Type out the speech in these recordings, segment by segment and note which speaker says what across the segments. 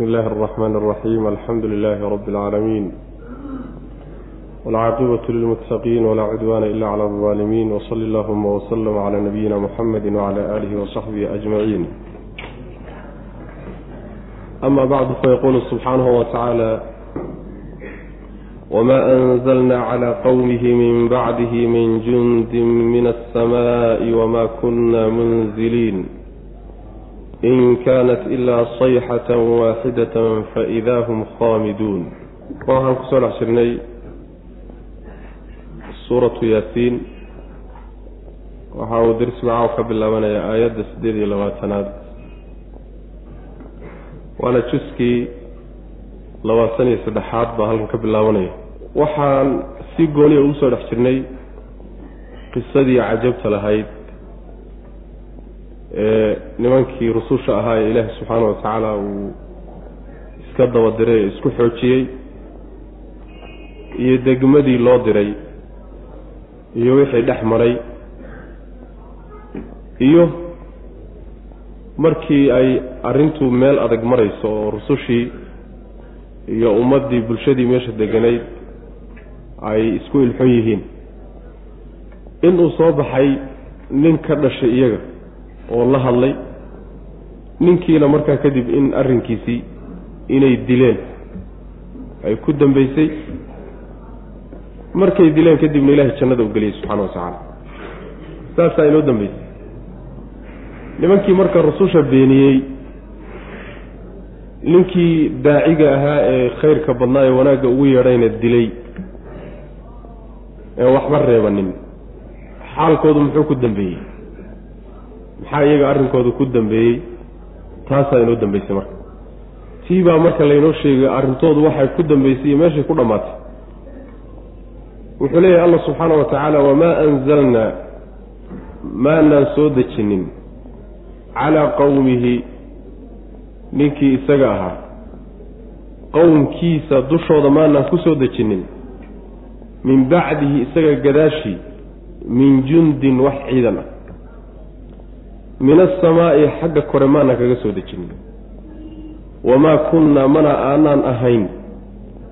Speaker 1: بسم الله الرحمن الرحيم الحمد لله رب العالمين والعاقبة للمتقين ولا عدوان إلا على الظالمين وصل اللهم وسلم على نبينا محمد وعلى آله وصحبه أجمعين أما بعد فيقول سبحانه وتعالى وما أنزلنا على قومه من بعده من جند من السماء وما كنا منزلين in kaanat ilaa sayxatan waaxidatan faidaa hum khaamiduun waxaan ku soo dhex jirnay suuratu yaasiin waxa uu darsi macaaw ka bilaabanaya aayadda siddeed iyo labaatanaad waana juskii labaatan iyo saddexaad baa halkan ka bilaabanaya waxaan si gooniya ugu soo dhex jirnay qisadii cajabta lahayd nimankii rususha ahaa ee ilaahi subxaana wa tacaala uu iska daba diray ee isku xoojiyey iyo degmadii loo diray iyo wixii dhex maray iyo markii ay arrintu meel adag marayso oo rusushii iyo ummaddii bulshadii meesha deganayd ay isku ilxon yihiin. Inuu soo baxay nin ka dhashay iyaga oo la hadlay ninkiina markaa kadib in arrinkiisii inay dileen. Ay ku dambaysay markay dileen kadibna ilaahay jannada u geliyey subxana wa tacaala saasaa inoo dambaysay nimankii marka rususha beeniyey ninkii daaciga ahaa ee khayrka badnaa ee wanaagga ugu yeedhayna dilay ee waxba reebanin. Xaalkoodu muxuu ku dambeeyey maxaa iyaga arrinkooda ku dambeeyey? Taasaa inoo dambaysay marka. Tii baa marka laynoo sheegay arrintoodu waxay ku dambaysay iyo meeshay ku dhammaatay. Wuxuu leeyahay allah subxaana wa tacaala wamaa anzalnaa maanaan soo dejinin calaa qowmihi ninkii isaga ahaa. Qowmkiisa dushooda maanaan ku soo dejinin. Min bacdihi isaga gadaashii min jundin wax ciidan ah min asamaa'i xagga kore maanaan kaga soo dejinin wamaa kunnaa mana aanaan ahayn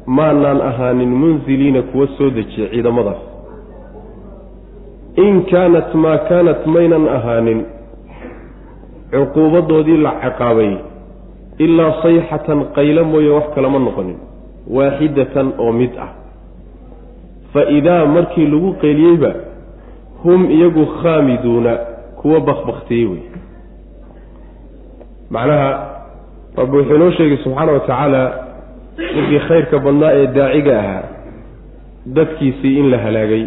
Speaker 1: maanaan ahaanin munziliina kuwa soo dejiya ciidamadaas in kaanat maa kaanat maynan ahaanin cuquubadoodii la ciqaabay ilaa sayxatan qaylo mooye wax kalama noqonin waaxidatan oo mid ah. Fa idaa markii lagu qeeliyeyba hum iyagu khaamiduuna kuwa bakbaktiyey wey. Macnaha rabbi wuxuu inoo sheegay subxaana wa tacaala ninkii khayrka badnaa ee daaciga ahaa dadkiisii in la halaagay.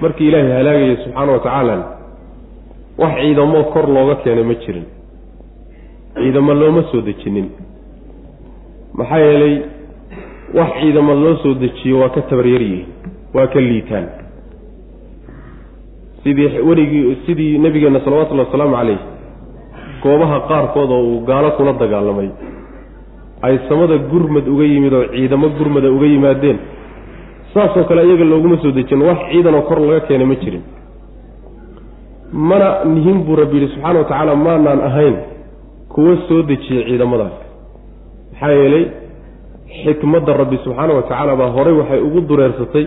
Speaker 1: Markii ilaahay halaagaya subxaana wa tacaala wax ciidamo kor looga keenay ma jirin. Ciidamo looma soo dejinin. Maxaa yeelay wax ciidamo loo soo dejiyo waa ka tabaryaryihiin waa ka liitaan sidii werigii sidii nebigeenna salawatullahi wasalaamu calayh goobaha qaarkood oo uu gaalo kula dagaalamay. Ay samada gurmad uga yimid oo ciidamo gurmada uga yimaadeen. Saasoo kale iyaga looguma soo dejin wax ciidan oo kor laga keenay ma jirin. Mana nihin buu rabbi yidhi subxaana wa tacaala maanaan ahayn kuwa soo dejiyey ciidamadaas. Maxaa yeelay xikmadda rabbi subxaana wa tacaala baa horay waxay ugu dureersatay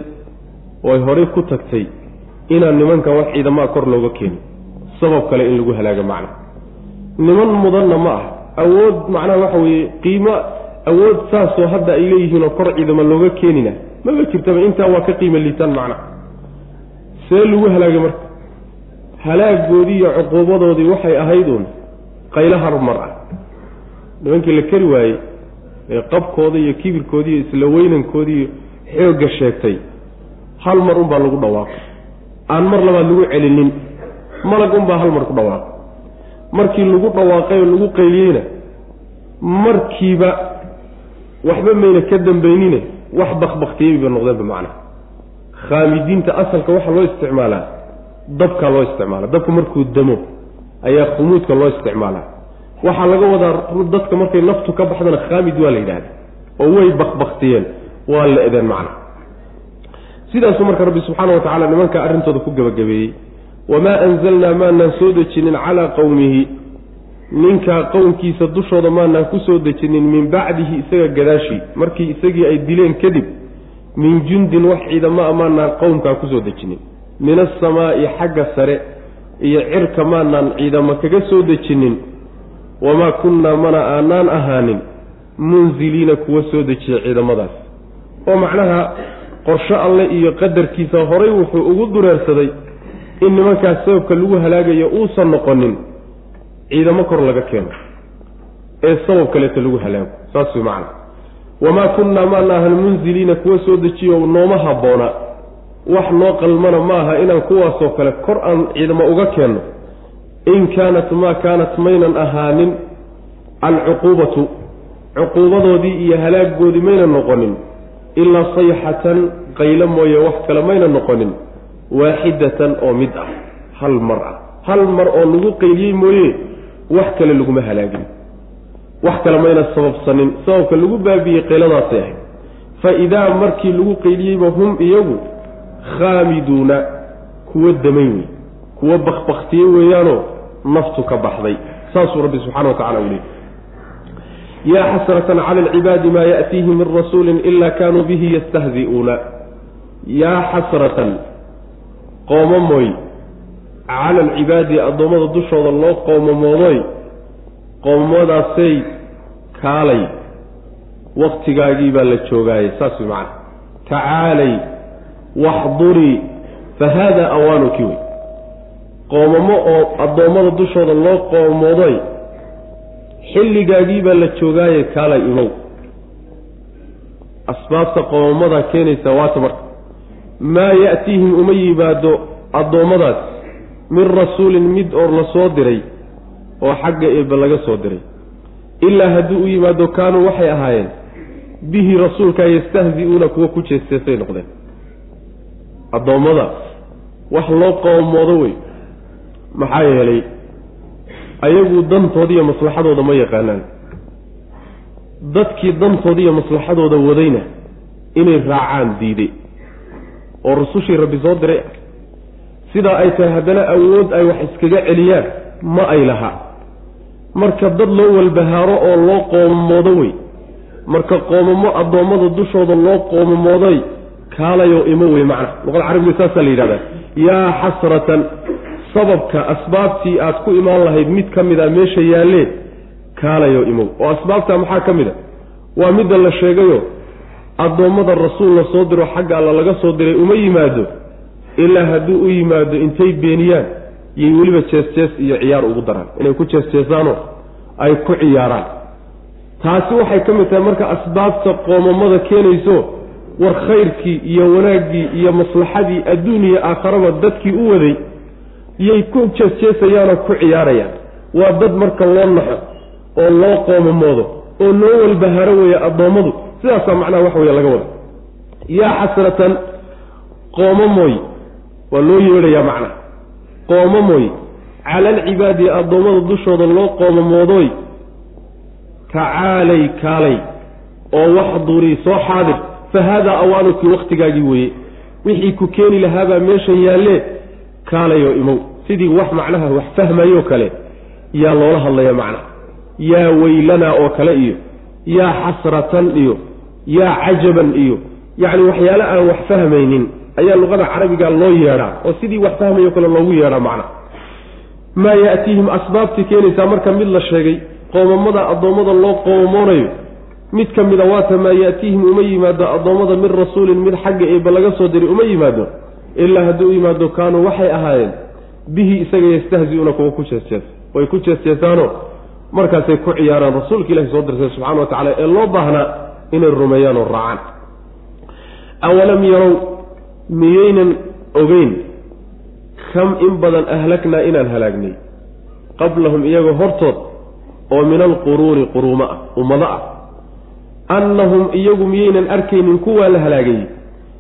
Speaker 1: oo ay horay ku tagtay inaan nimankan wax ciidamaa kor looga keenin sabab kale in lagu halaaga macna niman mudanna ma ah awood macnaha waxa weeye qiimo awood saasoo hadda ay leeyihiinoo kor ciidama looga keenina maba jirtaba intaa waa ka qiimo liitaan macna. See lagu halaagay marka. Halaagoodii iyo cuquubadoodii waxay ahayd uun qaylo harmar ah. Nimankii la keri waayey ee qabkooda iyo kibirkoodii iyo isla weynankoodii xoogga sheegtay hal mar unbaa lagu dhawaaqay aan mar labaad lagu celinin malag unbaa hal mar ku dhawaaqay markii lagu dhawaaqay oo lagu qayliyeyna markiiba waxba mayna ka dambaynine wax bakbaktiyeyba noqdeenba macnaha khaamidiinta asalka waxaa loo isticmaalaa dabkaa loo isticmaala dabka markuu damo ayaa khumuudka loo isticmaalaa. Waxaa laga wadaa dadka markay naftu ka baxdana khaamid waa la yidhahda oo way bakbaktiyeen waa la edeen macna sidaasuu marka rabbi subxaana wa tacala nimankaa arrintooda ku gebagabeeyey. Wamaa anzalnaa maanaan soo dejinin calaa qowmihi ninkaa qowmkiisa dushooda maanaan ku soo dejinin min bacdihi isaga gadaashii. Markii isagii ay dileen kadib min jundin wax ciidamo a maanaan qowmkaa ku soo dejinin. Min asamaa'i xagga sare iyo cirka maanaan ciidamo kaga soo dejinin. Wamaa kunnaa mana aanaan ahaanin. Munziliina kuwa soo dejiya ciidamadaas. Oo macnaha qorsho alle iyo qadarkiisa horay wuxuu ugu dureersaday in nimankaas sababka lagu halaagayo uusan noqonin ciidamo kor laga keeno ee sabab kaleeto lagu halaago. Saas way macana wamaa kunnaa maana ahan munziliina kuwa soo dejiyo nooma habboona wax noo qalmana ma aha inaan kuwaasoo kale kor aan ciidamo uga keenno in kaanat maa kaanat maynan ahaanin alcuquubatu cuquubadoodii iyo halaagoodii maynan noqonin ilaa sayxatan qaylo mooye wax kale mayna noqonin. Waaxidatan oo mid ah hal mar ah. Hal mar oo lagu qayliyey mooye wax kale laguma halaagin. Wax kale mayna sababsanin. Sababka lagu baabiyey qayladaasay ahayd. Fa idaa markii lagu qayliyeyba hum iyagu khaamiduuna kuwa damay wey kuwa bakbaktiyey weeyaanoo naftu ka baxday. Saasuu rabbi subxana wa tacala u leeyy yaa xasratan cala alcibaadi maa yaatiihi min rasuulin ila kaanuu bihi yastahzi'uuna yaa xasratan qoomamooy cala alcibaadi addoommada dushooda loo qoomamoodoy qoomamadaasay kaalay waktigaagii baa la joogaayay saas way macana tacaalay waxdurii fa haada awaanuki wey qoomamo oo addoommada dushooda loo qoomamoodoy xilligaagii baa la joogaaye kaalay imow asbaabta qoomamadaa keenaysa waata marka maa ya'tiihim uma yimaado addoommadaas. Min rasuulin mid oor la soo diray oo xagga eebbe laga soo diray. Ilaa haddii u yimaado kaanuu waxay ahaayeen bihi rasuulkaa yastahzi-uuna kuwa ku jeesteesay noqdeen. Addoommada wax loo qoomoodo wey. Maxaa yeelay ayagu dantooda iyo maslaxadooda ma yaqaanaan. Dadkii dantooda iyo maslaxadooda wadayna inay raacaan diiday oo rusushii rabbi soo diray sidaa ay tahay haddana awood ay wax iskaga celiyaan ma ay laha marka dad loo walbahaaro oo loo qoomamoodo wey. Marka qoomamo addoommada dushooda loo qoomamooday kaalayo imo wey macna. Luqada carabiga saasaa la yidhahdaa yaa xasratan sababka asbaabtii aad ku imaan lahayd mid ka mid a meesha yaallee kaalayo imow oo asbaabtaa maxaa ka mid a waa midda la sheegayo addoommada rasuul la soo diro xagga alla laga soo diray uma yimaado ilaa hadduu u yimaado intay beeniyaan yay weliba jees-jees iyo ciyaar ugu daraan. Inay ku jees-jeesaanoo ay ku ciyaaraan. Taasi waxay ka mid tahay marka asbaabta qoomamada keenayso war khayrkii iyo wanaaggii iyo maslaxadii adduun iyo aakharaba dadkii u waday yay ku jees-jeesayaanoo ku ciyaarayaan. Waa dad marka loo naxo oo loo qoomamoodo oo noo walbaharo weeye addoommadu sidaasaa macnaha wax weeye laga wada yaa xasratan qoomamooy waa loo yeedhayaa macnaha. Qoomamooy cala alcibaadi addoommada dushooda loo qoomamoodoy tacaalay kaalay oo waxdurii soo xaadir. Fa haadaa awaanuki wakhtigaagii weeye. Wixii ku keeni lahaabaa meeshan yaallee kaalayoo imow sidii wax macnaha wax fahmayoo kale yaa loola hadlaya macnaha yaa weylanaa oo kale iyo yaa xasratan iyo yaa cajaban iyo. Yacni waxyaale aan wax fahmaynin ayaa luqada carabiga loo yeedhaa oo sidii wax fahmayo kale loogu yeedhaa macnaha maa yaatiihim asbaabtii keenaysaa marka mid la sheegay qoomamada addoommada loo qoomamoonayo mid ka mida waata maa yaatiihim uma yimaado addoommada min rasuulin mid xagga eeba laga soo diray uma yimaado ilaa haddii u yimaado kaanuu waxay ahaayeen bihi isaga yastahzi-uuna kuwa ku jeesjees. Way ku jeesjeesaanoo markaasay ku ciyaaraan rasuulka ilahi soo dirsay subxana wa tacala ee loo baahnaa inay rumeeyaan oo raacaan. Awalam yarow miyaynan ogeyn kam in badan ahlagnaa inaan halaagnay? Qablahum iyagoo hortood oo min alquruuni quruumo ah ummado ah. Annahum iyagu miyaynan arkaynin kuwaa la halaagayey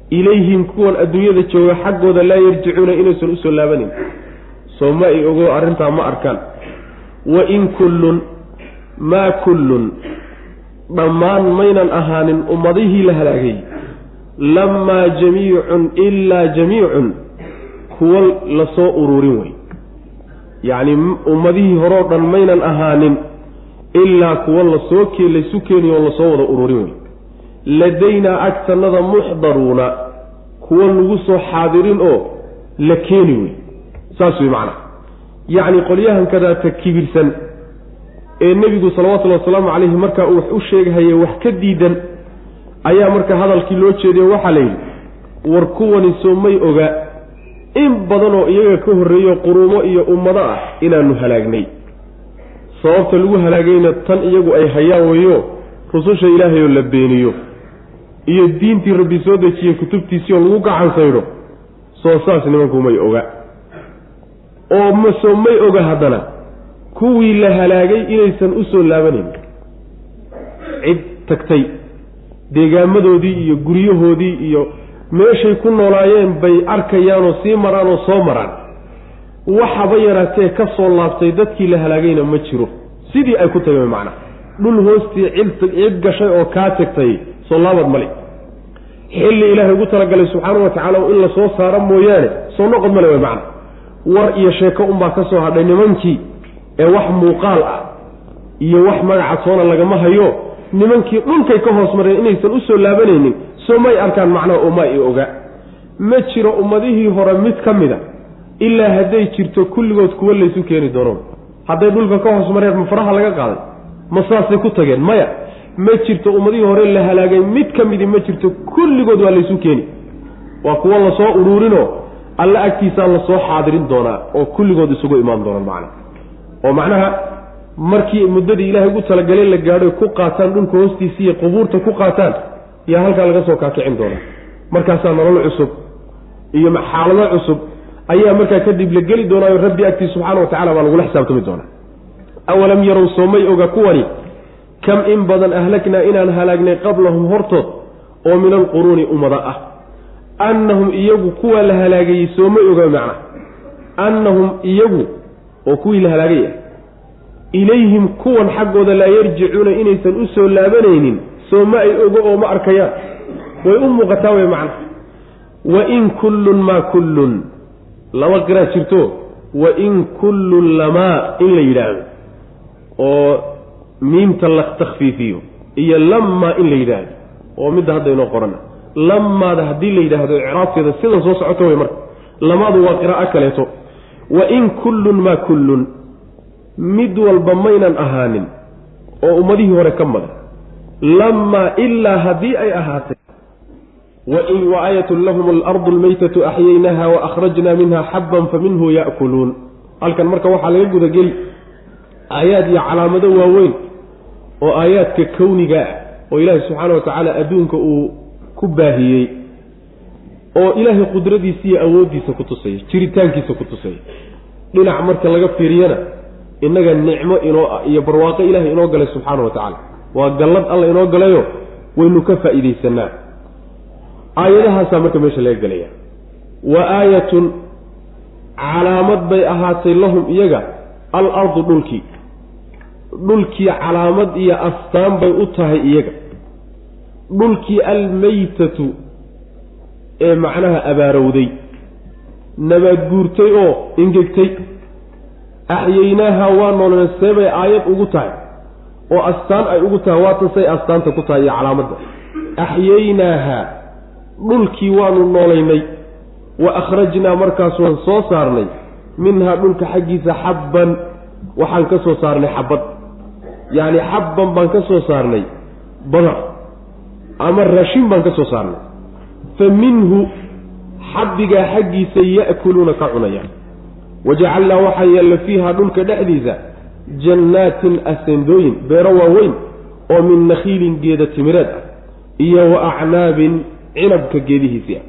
Speaker 1: ilayhim kuwan adduunyada jooga xaggooda laa yarjicuuna inaysan u soo laabanin. Soo ma ay ogo arrintaa ma arkaan. Wa in kullun maa kullun dhammaan maynan ahaanin ummadihii la halaagay. Lamaa jamiicun ilaa jamiicun kuwo la soo ururin wey yacni ummadihii horeo dhan maynan ahaanin ilaa kuwa la soo ke laysu keeniyo oo la soo wada ururin wey ladaynaa agtanada muxdaruuna kuwa lagu soo xaadirin oo la keeni wey saas wey macnaha yacni qolyahan kadaata kibirsan ee nebigu salawatullhi wasalaamu calayhi markaa uu wax u sheegahayay wax ka diidan ayaa marka hadalkii loo jeediyo waxaa la yidhi war kuwani soo may oga in badan oo iyaga ka horreeyo quruumo iyo ummado ah inaanu halaagnay. Sababta lagu halaagayna tan iyagu ay hayaan weeyo rususha ilaahay oo la beeniyo iyo diintii rabbi soo dejiyey kutubtiisii oo lagu gacan saydho soo saas nimanku may oga. Oo masoo may oga haddana kuwii la halaagay inaysan u soo laabanayn. Cid tagtay deegaamadoodii iyo guryahoodii iyo meeshay ku noolaayeen bay arkayaanoo sii maraan oo soo maraan. Waxaba yaraatee ka soo laabtay dadkii la halaagayna ma jiro. Sidii ay ku tageen macna. Dhul hoostii cid gashay oo kaa tagtay soo laabad male xilli ilaahay ugu talagalay subxaana wa tacaala in la soo saaro mooyaane soo noqod male way macna. War iyo sheeko unbaa ka soo hadhay nimankii ee wax muuqaal ah iyo wax magaca toona lagama hayo nimankii dhulkay ka hoos mareen inaysan u soo laabanaynin soo may arkaan macnaha oo i oga. Ma jiro ummadihii hore mid ka mida ilaa hadday jirto kulligood kuwa laysu keeni doono hadday dhulka ka hoos mareen ma faraha laga qaaday? Ma saasay ku tageen? Maya ma jirto ummadihii hore la halaagay mid ka midi ma jirto kulligood waa laysu keeni. Waa kuwa la soo uruurinoo alla agtiisaa la soo xaadirin doonaa oo kulligood isugu imaan doonaan macna. Oo macnaha markii muddadii ilaahay ugu talagalay la gaadho ku qaataan dhulka hoostiisa iyo qubuurta ku qaataan yaa halkaa laga soo kaakicin doonaa markaasaa nolol cusub iyo xaalado cusub ayaa markaa kadib la geli doonaayo rabbi agtii subxaana wa tacala baa lagula xisaabtami doonaa. Awalam yarow soomay oga kuwani kam in badan ahlagnaa inaan halaagnay qablahum hortood oo min alquruuni ummada ah. Annahum iyagu kuwa la halaagayey soomay oga macna. Annahum iyagu oo kuwii la halaagay ah ilayhim kuwan xaggooda laa yarjicuuna inaysan u soo laabanaynin. Soo ma ay ogo oo ma arkayaan. Way u muuqataa wey macna. Wain kullun maa kullun. Laba qiraa jirto. Wain kullun lamaa in la yidhaahdo. Oo miimta la takhfiifiyo iyo lamaa in la yidhaahdo oo midda hadda inoo qorana lamaada haddii la yidhaahdo icraabteeda sidan soo socoto wey marka lamaadu waa qiraa'o kaleeto wain kullun maa kullun mid walba maynan ahaanin oo ummadihii hore ka madan lamaa ilaa haddii ay ahaatay wain waayatun lahum alardu almaytatu axyaynaha waakhrajna minha xabban faminhu ya'kuluun. Halkan marka waxaa laga gudageli aayaad iyo calaamado waaweyn oo aayaadka kowniga ah oo ilaahay subxaana wa tacaala adduunka uu ku baahiyey oo ilaahay qudradiisa iyo awooddiisa ku tusaya jiritaankiisa ku tusaya. Dhinac marka laga fiiriyana innaga nicmo inoo ah iyo barwaaqo ilaahay inoo galay subxaana wa tacaala. Waa gallad alla inoo galayo waynu ka faa'iidaysanaa aayadahaasaa marka meesha laga gelaya wa aayatun calaamad bay ahaatay lahum iyaga al ardu dhulkii dhulkii calaamad iyo astaan bay u tahay iyaga. Dhulkii almaytatu ee macnaha abaarowday. Nabaad guurtay oo ingegtay axyaynaaha waa noolneen seebay aayad ugu tahay. Oo astaan ay ugu tahay waatan say astaanta ku tahay iyo calaamadda. Axyaynaaha dhulkii waanu noolaynay. Wa akhrajnaa markaas waan soo saarnay. Minhaa dhulka xaggiisa xabban waxaan ka soo saarnay xabad yacni xabban baan ka soo saarnay badar ama raashin baan ka soo saarnay. Fa minhu xabbigaa xaggiisa ya'kuluuna ka cunayaan wajacalnaa waxaa yeella fiiha dhulka dhexdiisa jannaatin asendooyin beero waaweyn oo min nakhiilin geeda timireed ah iyo wa acnaabin cinabka geedihiisii ah.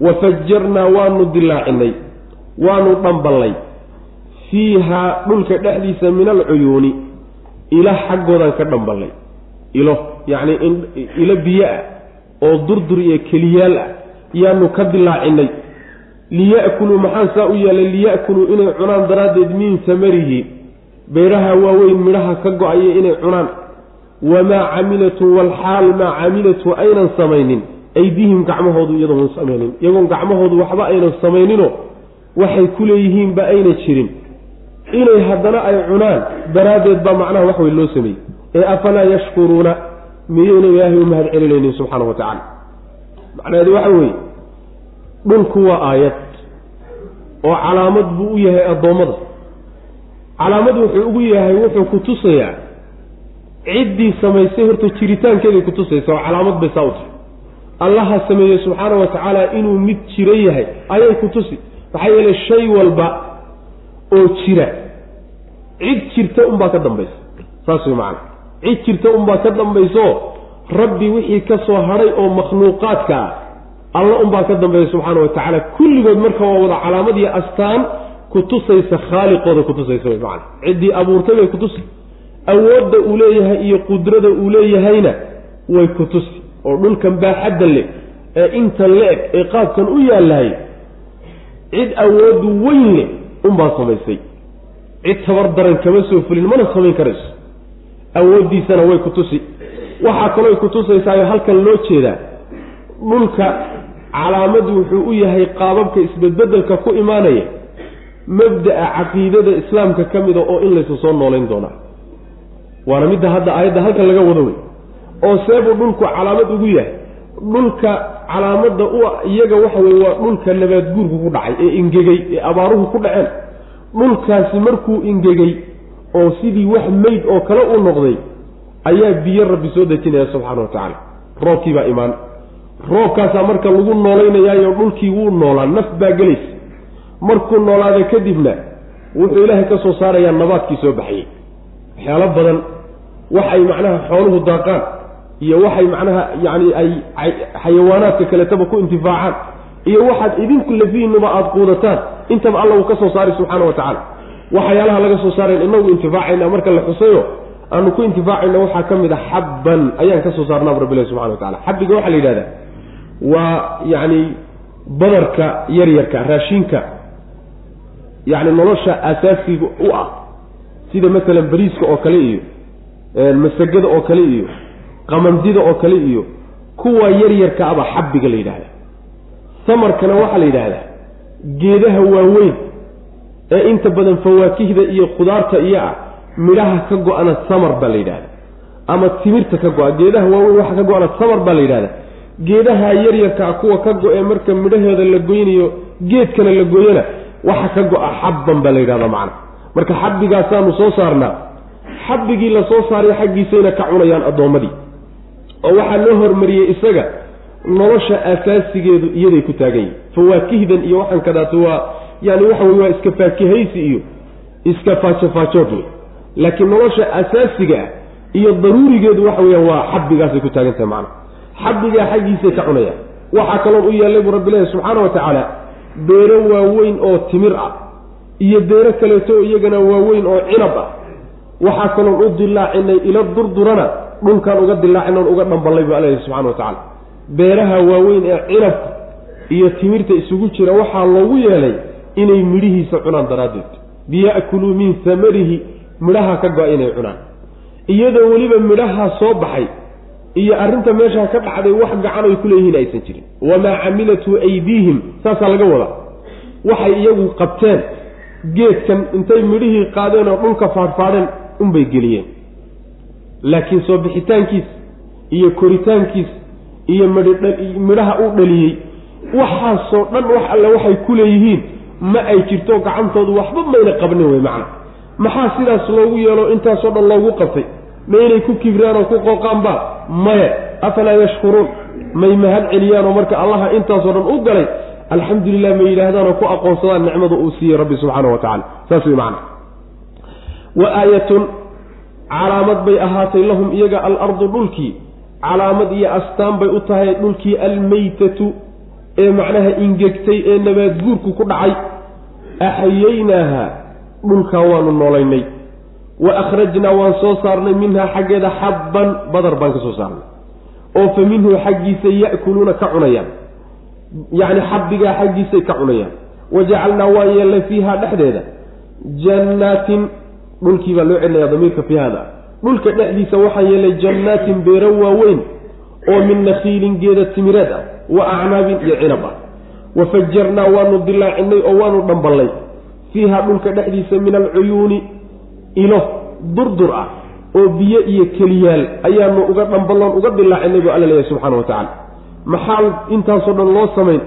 Speaker 1: Wa fajarnaa waanu dilaacinay waanu dhamballay fiihaa dhulka dhexdiisa min alcuyuuni ila xaggoodaan ka dhamballay ilo yacni ilo biyo ah oo durdur iyo keliyaal ah yaanu ka dilaacinay. Liya'kuluu maxaan saa u yeelay liya'kuluu inay cunaan daraaddeed min samarihi. Beeraha waaweyn midhaha ka go'aya inay cunaan. Wamaa camilatu walxaal maa camilatu aynan samaynin. Aydihim gacmahoodu iyadoon samaynin. Iyagoon gacmahoodu waxba aynan samayninoo waxay ku leeyihiinba ayna jirin inay haddana ay cunaan daraaddeed baa macnaha wax wey loo sameeyey. Ee afalaa yashkuruuna? Miyayna ilaahay u mahad celinaynin subxaanahu wa tacaala? Macnaheedu waxa weeye dhulku waa aayad oo calaamad buu u yahay addoommada. Calaamad wuxuu ugu yahay wuxuu ku tusayaa ciddii samaysay horta jiritaankeeday kutusaysa oo calaamad bay saa u tahay. Allaha sameeyey subxaana wa tacaala inuu mid jiro yahay ayay ku tusi. Maxaa yeelay shay walba oo jira. Cid jirta unbaa ka dambaysa saas way macana cid jirta unbaa ka dambayso rabbi wixii ka soo hadhay oo makhluuqaadka ah alla unbaa ka dambeeya subxaana wa tacaala. Kulligood marka waa wada calaamad iyo astaan kutusaysa khaaliqooda kutusaysa way macana ciddii abuurtay bay kutusi awoodda uu leeyahay iyo qudrada uu leeyahayna way kutusi oo dhulkan baaxadda leh ee intan le-eg ee qaabkan u yaallahay cid awooddu weyn leh unbaa samaysay cid tabar daran kama soo fulin mana samayn karayso. Awooddiisana way ku tusi. Waxaa kalooy ku tusaysaayo halkan loo jeedaa. Dhulka calaamad wuxuu u yahay qaababka isbedbedelka ku imaanaya mabda'a caqiidada islaamka ka mida oo in laysu soo noolayn doonaa. Waana midda hadda aayadda halkan laga wado wey oo seebuu dhulku calaamad ugu yahay dhulka calaamadda u iyaga waxa weye waa dhulka nabaadguurku ku dhacay ee ingegay ee abaaruhu ku dhaceen. Dhulkaasi markuu ingegay oo sidii wax meyd oo kale u noqday ayaa biyo rabbi soo dejinaya subxaana wa tacaala. Roobkii baa imaan. Roobkaasaa marka lagu noolaynayaayo dhulkii wuu noolaa naf baa gelaysa markuu noolaada kadibna wuxuu ilaahay ka soo saarayaa nabaadkii soo baxayey waxyaalo badan waxay macnaha xooluhu daaqaan iyo waxay macnaha yacni ay xayawaanaadka kaletaba ku intifaacaan iyo waxaad idinku lafihiinuba aada quudataan intaba alla uu ka soo saaray subxaana wa tacaala. Waxyaalaha laga soo saarayn inagu intifaacayna marka la xusayo aanu ku intifaacayna waxaa ka mid a xabban ayaan ka soo saarnaaba rabbilahi subxana wa tacala xabbiga waxaa la yidhahdaa waa yacni badarka yaryarka raashinka yacni nolosha asaasiga u ah sida masalan bariiska oo kale iyo masagada oo kale iyo qamandida oo kale iyo kuwa yaryarka aba xabbiga la yidhahdaa samarkana waxaa la yidhaahdaa geedaha waaweyn ee inta badan fawaakihda iyo khudaarta iyo ah midhaha ka go-ana samar baa la yidhahdaa ama timirta ka go-a geedaha waaweyn waxa ka go-ana samar baa la yidhahdaa geedaha yaryarkaa kuwa ka go-ee marka midhaheeda la goynayo geedkana la gooyana waxa ka go-a xabban baa la yidhahdaa macna. Marka xabbigaasaanu soo saarnaa xabbigii la soo saaray xaggiisayna ka cunayaan addoommadii oo waxaa loo hormariyey isaga nolosha asaasigeedu iyaday ku taagan yihiin fawaakihdan iyo waxaan kadaato waa yani waxa weye waa iska faakihaysi iyo iska faajofaajood wey laakiin nolosha asaasiga ah iyo daruurigeedu waxa weeyaan waa xabbigaasay ku taagan tahay macana xabbigaa xaggiisay ka cunayaan. Waxaa kaloon u yaallay buu rabbilahi subxaana wa tacaala beero waaweyn oo timir ah iyo beero kaleeto iyagana waaweyn oo cinab ah. Waxaa kaloon u dilaacinay ila durdurana dhulkaan uga dilaacin uga dhamballay buu alla subxana wa tacaala. Beeraha waaweyn ee cinabka iyo timirta isugu jira waxaa loogu yeelay inay midhihiisa cunaan daraaddeed. Biya'kuluu min samarihi midhaha ka go-a inay cunaan. Iyadoo weliba midhaha soo baxay iyo arrinta meeshaa ka dhacday wax gacan ay ku leeyihiin aysan jirin. Wamaa camilatu aydiihim saasaa laga wadaa. Waxay iyagu qabteen geedkan intay midhihii qaadeen oo dhulka faadhfaadheen unbay geliyeen laakiin soo bixitaankiis iyo koritaankiis iyo midhaha u dhaliyey waxaasoo dhan wax alle waxay ku leeyihiin ma ay jirto gacantoodu waxba mayna qabnin wey macna. Maxaa sidaas loogu yeelo intaasoo dhan loogu qabtay? Ma inay ku kibraan oo ku qooqaanba maya afalaa yashkuruun? May mahad celiyaanoo marka allaha intaasoo dhan u galay alxamdulilah may yidhaahdaanoo ku aqoonsadaan nicmada uu siiyey rabbi subxaana wa tacala saas wey macna calaamad bay ahaatay lahum iyaga alardu dhulkii. Calaamad iyo astaan bay u tahay dhulkii almeytatu ee macnaha ingegtay ee nabaadguurku ku dhacay. Axayaynaaha dhulkaa waanu noolaynay. Wa akhrajnaa waan soo saarnay minhaa xaggeeda xabban badar baan ka soo saarnay. Oo fa minhu xaggiisa ya'kuluuna ka cunayaan. Yacni xabbigaa xaggiisay ka cunayaan. Wa jacalnaa waan yeelnay fiihaa dhexdeeda. Jannaatin dhulkii baa loo celinaya damiirka fiihada dhulka dhexdiisa waxaan yeelnay jannaatin beero waaweyn oo min nakhiilin geeda timireed ah wa acnaabin iyo cinab ah. Wa fajarnaa waanu dilaacinay oo waanu dhamballay fiiha dhulka dhexdiisa min alcuyuuni ilo durdur ah oo biyo iyo keliyaal ayaanu uga dhamballoon uga dilaacinay buu alla leeyahay subxana wa tacaala. Maxaa intaasoo dhan loo samayn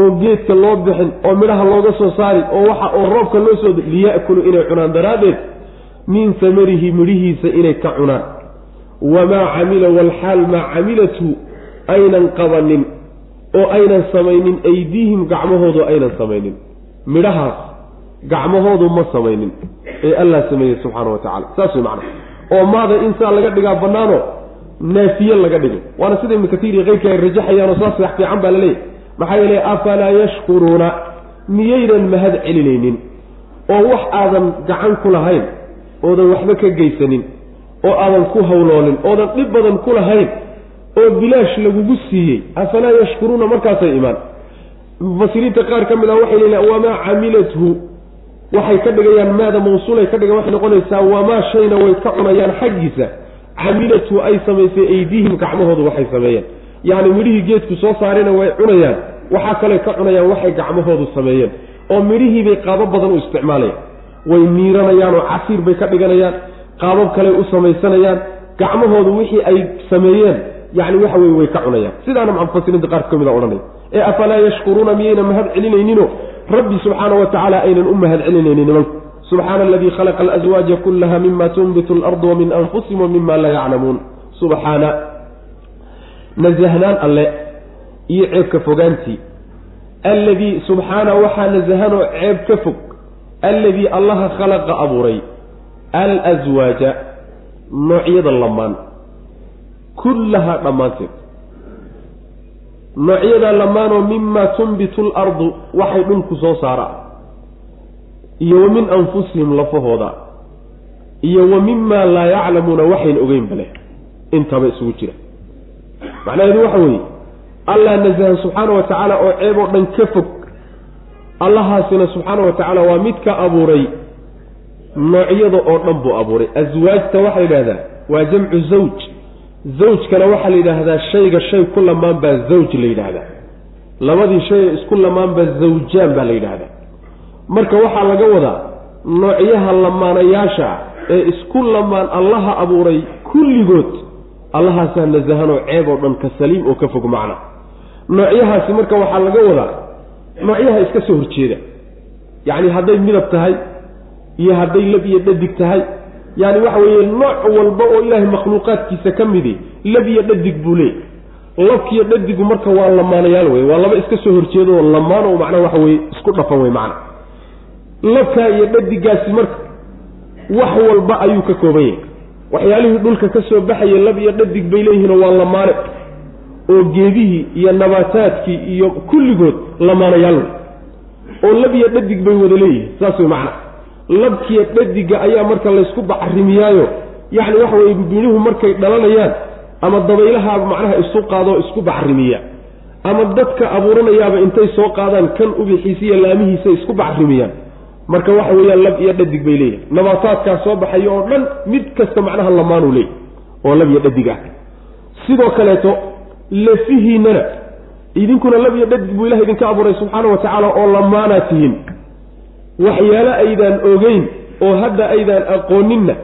Speaker 1: oo geedka loo bixin oo midhaha looga soo saari oo waxa oo roobka loo soo liya'kulu inay cunaan daraaddeed min samarihi midhihiisa inay ka cunaan. Wamaa camila walxaal maa camilatu aynan qabanin oo aynan samaynin aydiihim gacmahoodu aynan samaynin. Midhahaas gacmahoodu ma samaynin ee allah sameeyey subxaana wa tacala saas way macana oo maada in saa laga dhigaa bannaano naafiye laga dhigay waana sida ibnu katiir iyo keyrka ay rajaxayaanoo saas wax fiican baa la leeyahy maxaa yeelay afalaa yashkuruuna? Miyaynan mahad celinaynin. Oo wax aadan gacan ku lahayn oodan waxba ka geysanin oo aadan ku hawloonin oodan dhib badan ku lahayn oo bilaash lagugu siiyey afalaa yashkuruuna markaasay imaan. Mufasiriinta qaar ka mid ah waxay leeyihiin wamaa camilathu waxay ka dhigayaan maada mawsuulay ka dhigan waxay noqonaysaa wamaa shayna way ka cunayaan xaggiisa. Camilatu ay samaysay aydiihim gacmahoodu waxay sameeyeen. Yacni midhihii geedku soo saarayna way cunayaan waxaa kale ka cunayaan waxay gacmahoodu sameeyeen. Oo midhihiibay qaabo badan u isticmaalayaan way miiranayaan oo casiir bay ka dhiganayaan qaabab kale u samaysanayaan gacmahoodu wixii ay sameeyeen yani waxa weye way ka cunayaan. Sidaana mufasiriinta qaar ka mid a ee afalaa yashkuruuna miyayna mahad celinaynino rabbi subxaana wa tacaala aynan u mahad celinaynin nimanku subxaana aladii khalaqa alaswaaja kullaha mima tunbitu alardu wa min anfusihim wa laa yaclamuun. Subxaana. Nasahnaan alle iyo ceebka fogaantii. Alladii subxaana waxaa nasahanoo ceeb ka fog alladii allaha khalaqa abuuray alswaaja noocyada lamaan kullahaa dhammaanteed. Noocyadaa lamaanoo mimaa tunbitu lardu waxay dhulku soo saara. Iyo wa min anfusihim lafahooda. Iyo wa mimaa laa yaclamuuna waxayn ogeynba leh intaba isugu jira. Macnaheedu waxa weeye allah nasahan subxaana wa tacaala oo ceeb oo dhan ka fog allahaasina subxaana wa tacaala waa mid ka abuuray noocyada oo dhan buu abuuray. Aswaajta waxaa yidhahdaa waa jamcu zawj. Zawjkana waxaa la yidhaahdaa shayga shay ku lamaan baa zawj la yidhaahdaa. Labadii shay isku lamaan baa zawjaan baa la yidhaahdaa. Marka waxaa laga wadaa noocyaha lamaanayaasha ee isku lamaan allaha abuuray kulligood allahaasaa nasahanoo ceeb oo dhan ka saliim oo ka fog macna. Noocyahaasi marka waxaa laga wadaa noocyaha iska soo horjeeda. Yacni hadday midab tahay iyo hadday lab iyo dhadig tahay yani waxa weeye nooc walba oo ilaahay makhluuqaadkiisa ka midi lab iyo dhadig buu leey labkiiyo dhadigu marka waa lamaanayaal wey waa laba iska soo horjeedo oo lamaan oo macnaha waxa weye isku dhafan wey macna labkaa iyo dhadigaasi marka wax walba ayuu ka kooban yahay. Waxyaalihii dhulka ka soo baxaya lab iyo dhadig bay leeyihiinoo waa lamaane oo geedihii iyo nabaataadkii iyo kulligood lamaanayaal wey oo lab iyo dhadig bay wada leeyihiin saas wey macna. Labkiya dhadiga ayaa marka laysku bacrimiyaayo. Yacni waxa weye binuhu markay dhalanayaan ama dabaylaha macnaha isu qaadoo isku bacrimiya. Ama dadka abuuranayaaba intay soo qaadaan kan ubixiisa iyo laamihiisa isku bacrimiyaan. Marka waxa weeyaan lab iyo dhadig bay leeyihiin nabaataadkaa soo baxaya oo dhan mid kasta macnaha lamaanuu leeyahy oo lab iyo dhadig ah. Sidoo kaleeto lafihiinana idinkuna lab iyo dhadig buu ilaha idinka abuuray subxaana wa tacaala oo lamaanaa tihiin waxyaalo aydaan ogeyn oo hadda aydaan aqooninna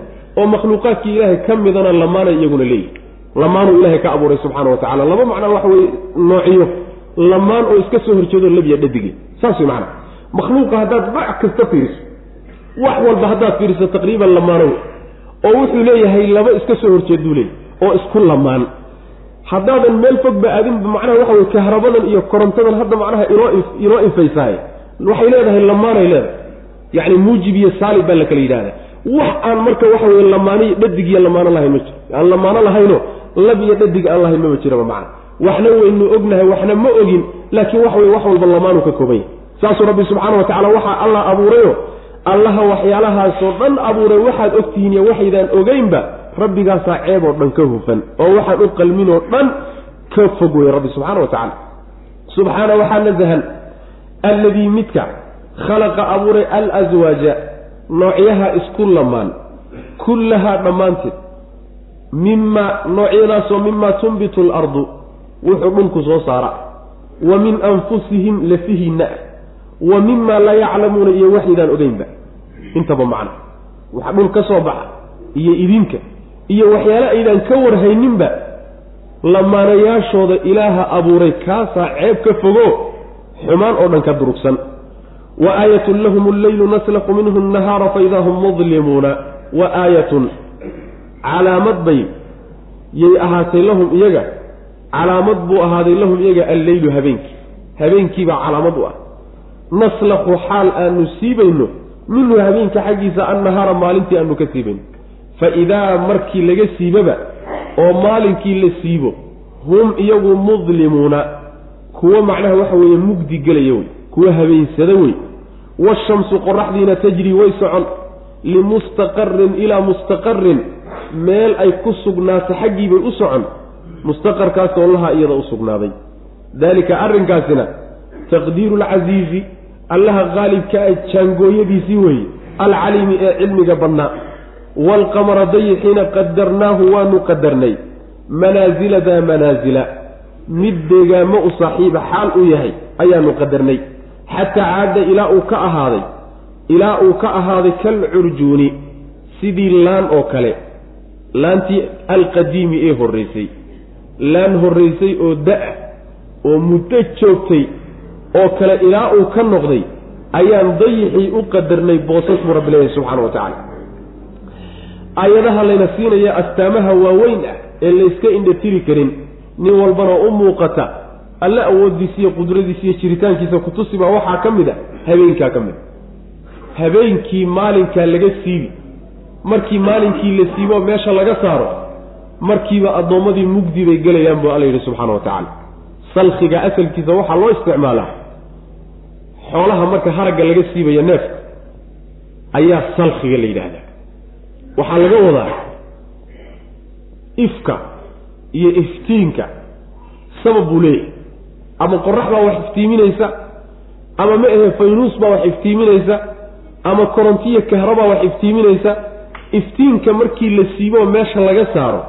Speaker 1: oo makhluuqaadkii ilaahay ka midana lamaana iyaguna leeyihi lamaanuu ilaahay ka abuuray subxaana wa tacala laba macnaa waxa weye noociyo. Lamaan oo iska soo horjeedo labya dhadige saas wey macana makhluuqa haddaad bac kasta fiiriso wax walba haddaad fiiriso taqriiban lamaanow oo wuxuu leeyahay laba iska soo horjeeduu leeyahy oo isku lamaan haddaadan meel fogba aadinba macnaha waxa weye kahrabadan iyo korontadan hadda macnaha inoo inoo infaysahay waxay leedahay lamaanay leedahay. Yacni muujib iyo saalib baa la kala yidhahda wax aan marka waxa weye lamaaniyo dhadig iyo lamaano lahayn ma jiro. Aan lamaano lahayno lab iyo dhadig aan lahayn maba jiraba macna. Waxna waynu ognahay waxna ma ogin laakiin wax weye wax walba lamaanu ka kooban yahay. Saasuu rabbi subxaana wa tacala waxaa allah abuurayo allaha waxyaalahaasoo dhan abuuray waxaad ogtihiin iyo waxaydaan ogeynba rabbigaasaa ceeb oo dhan ka hufan oo waxaan u qalmin oo dhan ka fog wey rabbi subxaana wa tacala subxaana waxaa nasahan alladii midka khalaqa abuuray alaswaaja noocyaha isku lamaan kullahaa dhammaanteed mimaa noocyadaasoo mimaa tunbitu alardu wuxuu dhulku soo saara wa min anfusihim lafihiinna ah wa mima laa yaclamuuna iyo waxaydaan ogeynba. Intaba macna waxa dhul ka soo baxa iyo idinka iyo waxyaale aydaan ka warhayninba lamaanayaashooda ilaaha abuuray kaasaa ceeb ka fogo xumaan oo dhan ka durugsan. Wa aayatun lahum alleylu naslaqu minhu nahaara faidaa hum mudlimuuna wa aayatun calaamad bay yay ahaatay lahum iyaga calaamad buu ahaaday lahum iyaga alleylu habeenkii. Habeenkiibaa calaamad u ah. Naslaqu xaal aanu siibayno minhu habeenka xaggiisa annahaara maalintii aanu ka siibayno fa idaa markii laga siibaba oo maalinkii la siibo hum iyagu mudlimuuna kuwo macnaha waxa weeye mugdi gelaya wey kuwa habeensada wey. Washamsu qoraxdiina tajrii way socon limustaqarin ilaa mustaqarin meel ay ku sugnaato xaggiibay u socon mustaqarkaasoo laha iyada u sugnaaday. Daalika arrinkaasina taqdiiru alcasiizi allaha qaalibka ah jaangooyadiisii weeye alcaliimi ee cilmiga badnaa waalqamara dayixiina qadarnaahu waanu qadarnay manaasila daa manaasila mid deegaamo u saaxiiba xaal u yahay ayaanu qadarnay xataa caadda ilaa uu ka ahaaday ilaa uu ka ahaaday kal curjuuni sidii laan oo kale laantii alqadiimi ee horraysay laan horraysay oo da'a oo muddo joogtay oo kale ilaa uu ka noqday ayaan dayixii u qadarnay boosas buu rabbi leeyahay subxana wa tacaala aayadaha layna siinaya astaamaha waaweyn ah ee layska indhatiri karin nin walbana u muuqata alle awooddiisa iyo qudradiisa iyo jiritaankiisa kutusi baa waxaa ka mid a habeenkaa ka mid a habeenkii maalinkaa laga siibi markii maalinkii la siibo meesha laga saaro markiiba addoommadii mugdi bay gelayaan buu alla yidhi subxaana wa tacaala. Salkhiga asalkiisa waxaa loo isticmaalaa. Xoolaha marka haragga laga siibayo neefka ayaa salkhiga la yidhaahdaa waxaa laga wadaa ifka iyo iftiinka. Sabab buu leeyahay. Ama qorax baa wax iftiiminaysa ama ma ahe faynuus baa wax iftiiminaysa ama korontiyo kahrabaa wax iftiiminaysa. Iftiinka markii la siibo meesha laga saaro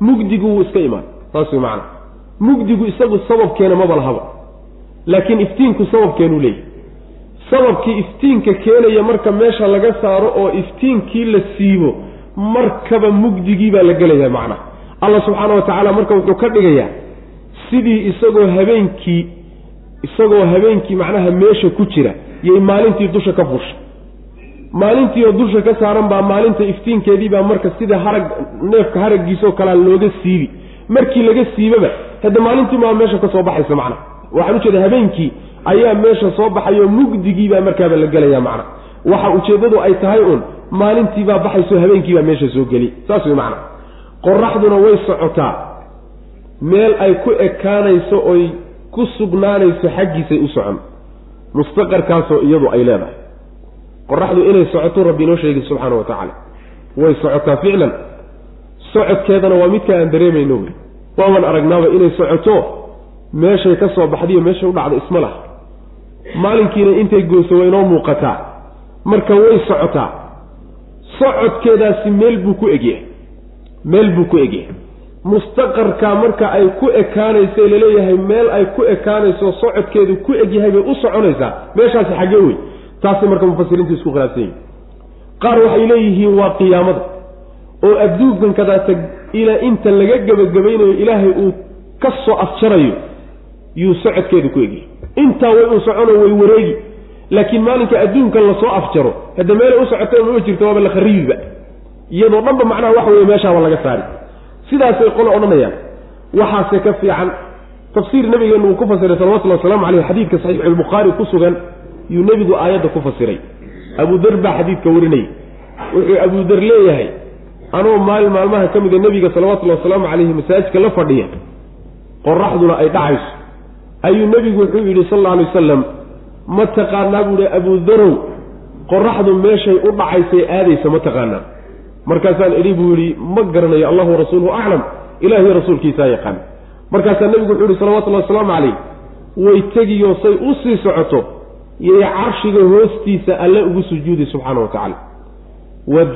Speaker 1: mugdigu wuu iska imaan. Saas way macana mugdigu isagu sababkeena maba lahaba laakiin iftiinku sababkeenuu leeyahy sababkii iftiinka keenaya marka meesha laga saaro oo iftiinkii la siibo markaba mugdigii baa la gelayaa macnaha allah subxaana wa tacaala marka wuxuu ka dhigayaa sidii isagoo habeenkii isagoo habeenkii macnaha meesha ku jira yay maalintii dusha ka fushay maalintiioo dusha ka saaran baa maalinta iftiinkeedii baa marka sida harag neefka haraggiisoo kalea looga siibi markii laga siibaba hadda maalintii maa meesha ka soo baxaysa macna. Waxaan ujeeda habeenkii ayaa meesha soo baxayo mugdigiibaa markaaba la gelaya macna waxa ujeeddadu ay tahay uun maalintiibaa baxayso habeenkiibaa meesha soo geli. Saas way macna. Qoraxduna way socotaa. Meel ay ku ekaanayso oy ku sugnaanayso xaggiisay u socon. Mustaqarkaasoo iyadu ay leedahay. Qoraxdu inay socoto rabbi inoo sheegi subxaana wa tacaala. Way socotaa ficlan. Socodkeedana waa midka aan dareemayno wey. Waaban aragnaaba inay socoto meeshay ka soo baxdiyo meeshay u dhacdo isma laha. Maalinkiina intay goyso waa inoo muuqataa marka way socotaa. Socodkeedaasi meel buu ku egyahay. Meel buu ku egyahay. Mustaqarkaa marka ay ku ekaanayso la leeyahay meel ay ku ekaanayso socodkeedu ku egyahay bay u soconaysaa. Meeshaasi xaggee wey taasay marka mufasiriintu isku khilaafsan yihiin qaar waxay leeyihiin waa qiyaamada. Oo adduunkan kadaata ilaa inta laga gebagabaynayo ilaahay uu ka soo afjarayo yuu socodkeedu ku egyahay. Intaa way uu socono way wareegi laakiin maalinka adduunkan la soo afjaro hadda meelay u socotay mama jirto waaba la kharibiba iyadoo dhanba macnaha waxa weye meeshaaba laga saari. Sidaasay qole odhanayaan. Waxaase ka fiican tafsiir nabigeenu uu ku fasiray salawatullhi wasalaamu caleyh xadiidka saxiixulbukhaari ku sugan yuu nebigu aayadda ku fasiray. Abudar baa xadiidka warinayay. Wuxuu abudar leeyahay anoo maalin maalmaha ka mida nebiga salawatullhi wasalaamu caleyhi masaajidka la fadhiya qoraxduna ay dhacayso. Ayuu nebigu wuxuu yidhi sal alla alay wasalam ma taqaanaa buu ihi abudarow qoraxdu meeshay u dhacaysay aadaysa ma taqaanaa. Markaasaan idhi buu yidhi ma garanayo allahu rasuuluhu aclam ilaahiy rasuulkiisaa yaqaan. Markaasaa nebigu wuxuu yihi salawatullahi wasalaamu calayh way tegiyo say u sii socoto yay carshiga hoostiisa alle ugu sujuudi subxaana wa tacaala.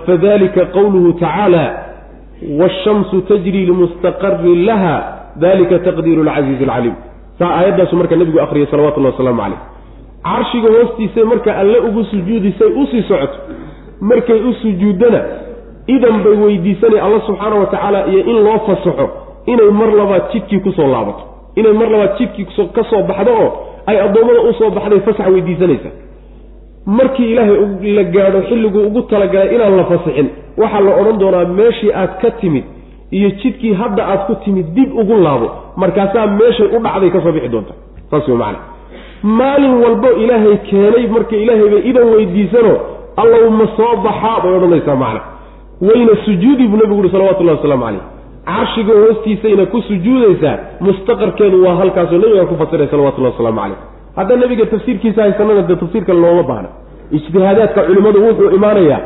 Speaker 1: Fadalika qowluhu tacaala waashamsu tajrii limustaqarin laha dalika taqdiiru alcasiizi alcaliim saa aayaddaasu marka nebigu akhriyay salawatullahi wasalaamu calayh carshiga hoostiisay marka alle ugu sujuudisay u sii socoto markay u sujuuddana idan bay weydiisanay alla subxaana wa tacaala iyo in loo fasaxo inay mar labaad jidkii ku soo laabato. Inay mar labaad jidkii ka soo baxdo oo ay addoommada u soo baxday fasax weydiisanaysa. Markii ilaahay la gaadho xilliguu ugu talagalay inaan la fasixin waxaa la odhan doonaa meeshii aad ka timid iyo jidkii hadda aad ku timid dib ugu laabo markaasaa meeshay u dhacday ka soo bixi doonta. Saas wey macana maalin walbo ilaahay keenay marka ilaahay bay idan weydiisano allow ma soo baxaa bay odhanaysaa macna. Wayna sujuudi buu nabigu uhi salawatullahi wasalaamu calayh. Carshiga hoostiisayna ku sujuudaysaa mustaqarkeedu waa halkaasoo nabiga ku fasiray salawatullahi wasalaamu calayh. Hadda nabiga tafsiirkiisa haysanana dee tafsiirka looma baahna. Ijtihaadaadka culimmadu wuxuu imaanayaa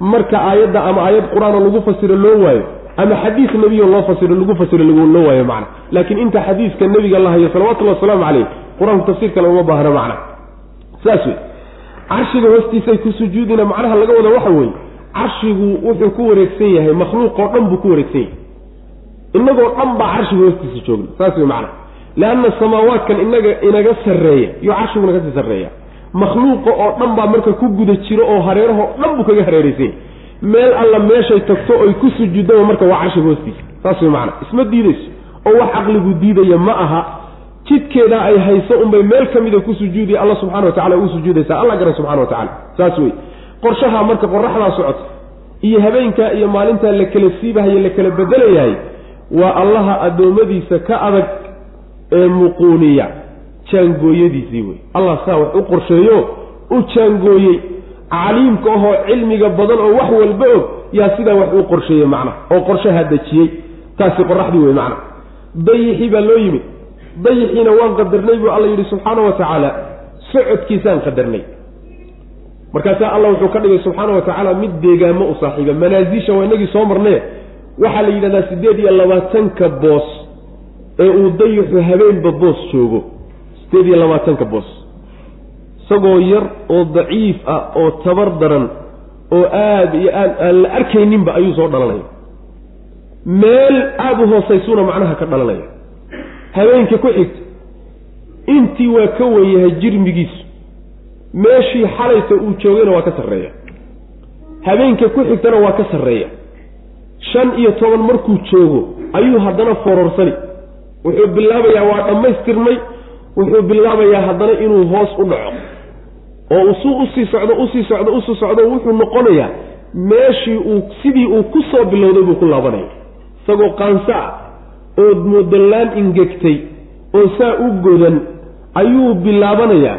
Speaker 1: marka aayadda ama aayad qur'aana lagu fasiro loo waayo ama xadiis nebiyo loo fasiro lagu fasiro loo waayo macna. Laakiin inta xadiiska nebiga la hayo salawatullahi wasalaamu calayh qur'aanku tafsiirka looma baahna macna. Saas wey carshiga hoostiisay ku sujuudina macnaha laga wada waxa weeye carshigu wuxuu ku wareegsan yahay makhluuqoo dhan buu ku wareegsan yahay. Inagoo dhan baa carshiga hoostiisa joogna saas wey macna. Leanna samaawaadkan inaga inaga sarreeya iyo carshiguna ka sii sarreeya. Makhluuqa oo dhan baa marka ku guda jiro oo hareerahoo dhan buu kaga hareeraysan yahay. Meel alla meeshay tagto oy ku sujuudaba marka waa carshiga hoostiisa saas wey macna. Isma diidayso oo wax caqligu diidaya ma aha jidkeedaa ay hayso unbay meel ka mida ku sujuudiya alla subxana wa tacala uu sujuudaysaa. Alla garan subxana wa tacala saas wey qorshaha marka qoraxdaa socota iyo habeenkaa iyo maalintaa la kala siibahaye la kala bedelayahay waa allaha addoommadiisa ka adag ee muquuniya. Jaangooyadiisii wey allah saa wax u qorsheeyo u jaangooyey. Caliimka ahoo cilmiga badan oo wax walba og yaa sidaa wax u qorsheeyey macnaha oo qorshaha dejiyey. Taasi qoraxdii wey macnaha. Dayixii baa loo yimid dayixiina waan qadarnay buu alla yidhi subxaana wa tacaala socodkiisaan qadarnay. Markaasaa alla wuxuu ka dhigay subxaana wa tacaala mid deegaamo u saaxiiba manaasiisha waa inagii soo marnee. Waxaa la yidhahdaa siddeed iyo labaatanka boos ee uu dayixu habeenba boos joogo. Siddeed iyo labaatanka boos. Isagoo yar oo daciif ah oo tabar daran oo aada iyo aad aan la arkayninba ayuu soo dhalanaya meel aada u hoosaysuna macnaha ka dhalanaya habeenka ku xigta. Intii waa ka wen yahay jirmigiisu. Meeshii xalayta uu joogayna waa ka sarreeya. Habeenka ku xigtana waa ka sarreeya. Shan iyo toban markuu joogo ayuu haddana fororsani wuxuu bilaabayaa waa dhammaystirmay. Wuxuu bilaabayaa haddana inuu hoos u dhaco. Oo usuu u sii socdo u sii socdo u sii socdo wuxuu noqonayaa meeshii uu sidii uu ku soo bilowday buu ku laabanaya. Isagoo qaansa ah ood moodallaan ingegtay oo saa u godan ayuu bilaabanayaa.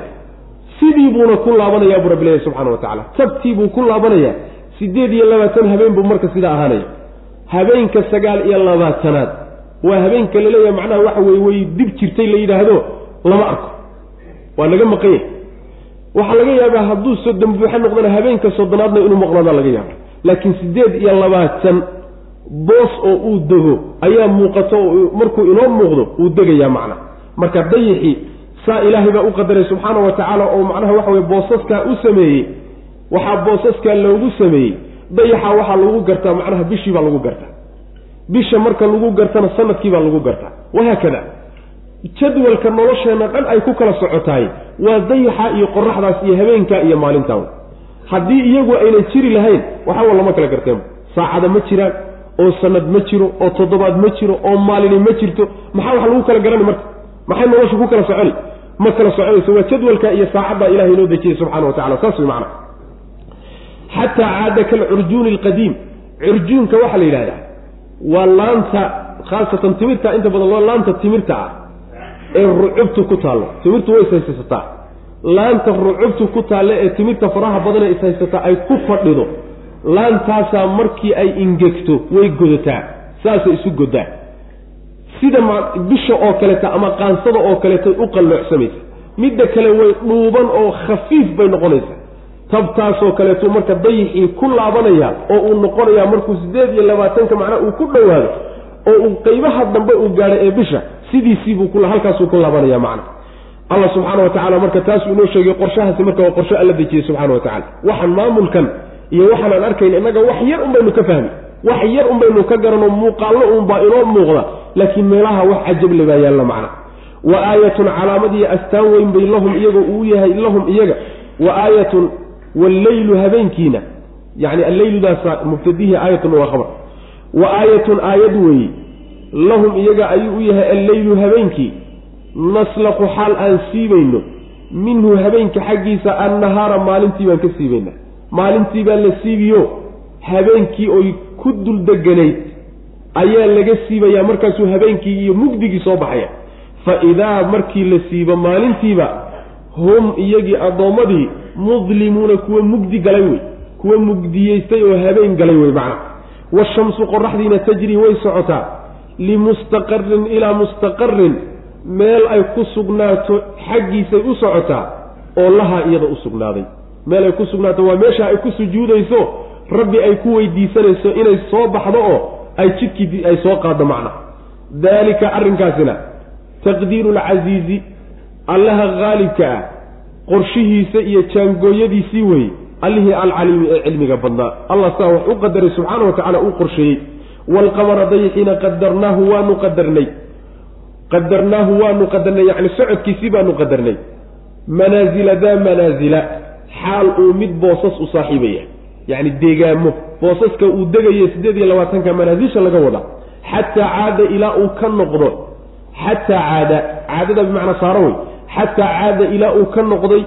Speaker 1: Sidii buuna ku laabanayaa buu rabbi leeyahy subxana wa tacala tabtii buu ku laabanayaa. Siddeed iyo labaatan habeen buu marka sidaa ahaanaya. Habeenka sagaal iyo labaatanaad waa habeenka la leeyahay macnaha waxa weye way dib jirtay la yidhaahdo lama arko. Waa laga maqan waxaa laga yaabaa hadduu soddon buuxa noqdana habeenka soddonaadna inuu maqnaadaa laga yaaba laakiin siddeed iyo labaatan boos oo uu dego ayaa muuqato oo markuu inoo muuqdo uu degayaa macna. Marka dayixii saa ilaahay baa u qadaray subxaana wa tacaala oo macnaha waxa weye boosaskaa u sameeyey waxaa boosaskaa loogu sameeyey dayaxa waxaa lagu gartaa macnaha bishii baa lagu gartaa. Bisha marka lagu gartana sannadkii baa lagu gartaa. Wahaakada jadwalka nolosheenna dhan ay ku kala socotahay waa dayaxa iyo qoraxdaas iyo habeenkaa iyo maalintaa. Haddii iyagu aynan jiri lahayn waxawa lama kala garteen. Saacada ma jiraan oo sanad ma jiro oo toddobaad ma jiro oo maalini ma jirto maxaa wax lagu kala garani marka? Maxay nolosha ku kala soconi? Ma kala soconayso waa jadwalka iyo saacaddaa ilahay inoo dejiyey subxana wa tacala saas way macana xataa caada kalcurjuuni alqadiim. Curjuunka waxaa la yidhahdaa waa laanta khaasatan timirta inta badan waa laanta timirta ah ee rucubtu ku taallo. Timirtu way ishaysataa laanta rucubtu ku taalle ee timirta faraha badan ee ishaysataa ay ku fadhido laantaasaa markii ay ingegto way godataa saasay isu godaa sida bisha oo kaleeta ama qaansada oo kaleetay u qalloocsamaysa. Midda kale way dhuuban oo khafiif bay noqonaysaa. Tabtaasoo kaleetu marka dayixii ku laabanaya oo uu noqonayaa markuu siddeed iyo labaatanka macnaa uu ku dhowaado oo uu qaybaha dambe uu gaadhay ee bisha sidiisiibuu halkaasuu ku laabanaya macna allah subxaana wa tacala marka taasuu inoo sheegay qorshahaasi marka waa qorsho alla dejiyey subxana wa tacala waxaan maamulkan iyo waxaanaan arkayn innaga wax yar un baynu ka fahmi. Wax yar un baynu ka garanoo muuqaallo unbaa inoo muuqda laakiin meelaha wax cajable baa yaalla macna. Wa aayatun calaamadiiyo astaan weyn bay lahum iyaga uu yahay lahum iyaga. Wa aayatun walleylu habeenkiina yani alleyludaasa mubtadihi aayatun waa khabar. Wa aayatun aayad weeye lahum iyaga ayuu u yahay alleylu habeenkii. Naslaqu xaal aan siibayno minhu habeenka xaggiisa annahaara maalintii baan ka siibaynaa maalintii baan la siibiyo. Habeenkii oy ku dul deganayd ayaa laga siibayaa markaasuu habeenkii iyo mugdigii soo baxaya. Fa idaa markii la siibo maalintiiba hum iyagii addoommadii mudlimuuna kuwa mugdi galay wey. Kuwa mugdiyeystay oo habeen galay wey macna. Washamsu qoraxdiina tajrii way socotaa. Limustaqarin ilaa mustaqarin meel ay ku sugnaato xaggiisay u socotaa oo lahaa iyada u sugnaaday meel ay ku sugnaato waa meesha ay ku sujuudayso rabbi ay ku weydiisanayso inay soo baxdo oo ay jidkii ay soo qaaddo macna. Daalika arrinkaasina taqdiiru lcasiizi allaha haalibka ah qorshihiisa iyo jaangooyadiisii weye allihii alcaliimi ee cilmiga badnaa. Allah saa wax u qadaray subxaana wa tacala uu qorsheeyey. Waalqamara dayixiina qadarnaahu waanu qadarnay. Qadarnaahu waanu qadarnay yacni socodkiisii baanu qadarnay. Manaasila daa manaasila xaal uu mid boosas u saaxiibaya. Yacni deegaamo. Boosaska uu degayo siddeed iyo labaatanka manaasisha laga wada. Xataa caada ilaa uu ka noqdo. Xataa caada. Caadada bimacnaa saaro wey. Xataa caada ilaa uu ka noqday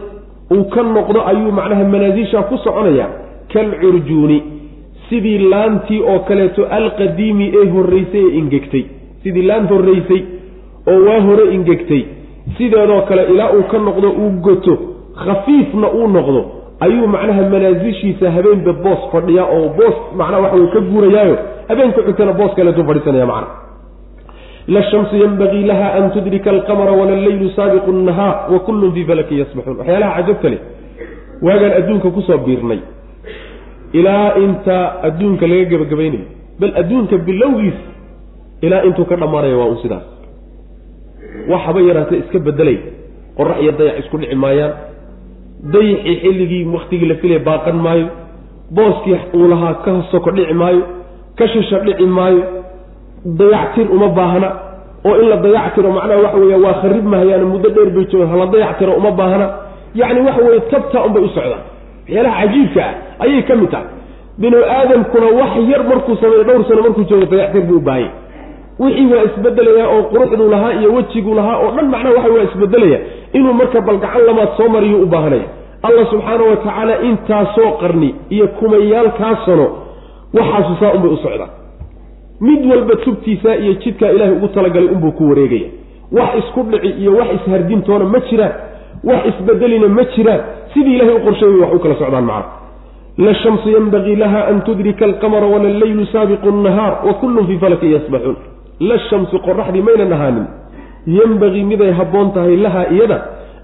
Speaker 1: uu ka noqdo ayuu macnaha manaasisha ku soconaya. Kalcurjuuni sidii laantii oo kaleeto alqadiimi ee horreysay ee ingegtay. Sidii laan horreysay oo waa hore ingegtay. Sideedoo kale ilaa uu ka noqdo uu goto khafiifna uu noqdo ayuu macnaha manaasishiisa habeenba boos fadhiya oo boos macnaha waxa uu ka guurayaayo habeenka xigtana boos kaleetuu fadhiisanaya macna la shamsu yanbagii laha an tudrika alqamara wala alleylu saabiqu nnahaar wa kullun fii falakin yasbaxuun waxyaalaha cajabta leh waagaan adduunka ku soo biirnay. Ilaa inta adduunka laga gebagabaynayo bal adduunka bilowgiis ilaa intuu ka dhammaanaya waa un sidaas. Waxaba yaraatee iska bedelay qorax iyo dayac isku dhici maayaan dayixii xilligii waktigii la filaya baaqan maayo booskii uu lahaa ka soko dhici maayo ka shisha dhici maayo dayactir uma baahna oo in la dayactiro macnaha waxa weya waa kharib mahayaan muddo dheer bay joogaan hala dayactiro uma baahna yacni waxa weye tabta unbay u socdaan. Waxyaalaha cajiibka ah ayay ka mid tahay. Binu aadamkuna wax yar markuu sameeyo dhowr sano markuu joogo dayactir buu u baahanya wixii waa isbedelayaa oo quruxduu lahaa iyo wejiguu lahaa oo dhan macnaha waxa waa isbedelaya inuu marka balgacan lamaad soo mariyo u baahanaya allah subxaana wa tacaala intaasoo qarni iyo kumayaalkaa sano waxaasu saa unbay u socdaan. Mid walba tubtiisa iyo jidkaa ilaahay ugu talagalay unbuu ku wareegaya. Wax isku dhici iyo wax ishardintoona ma jiraan. Wax isbedelina ma jiraan. Sidii ilahay u qorsheeyay wax u kala socdaan macna la shamsu yanbagii laha an tudrika alqamara wala alleylu saabiqu nnahaar wa kullun fii falakin yasbaxuun la shamsu qoraxdii maynan ahaanin yembagii miday habboon tahay lahaa iyada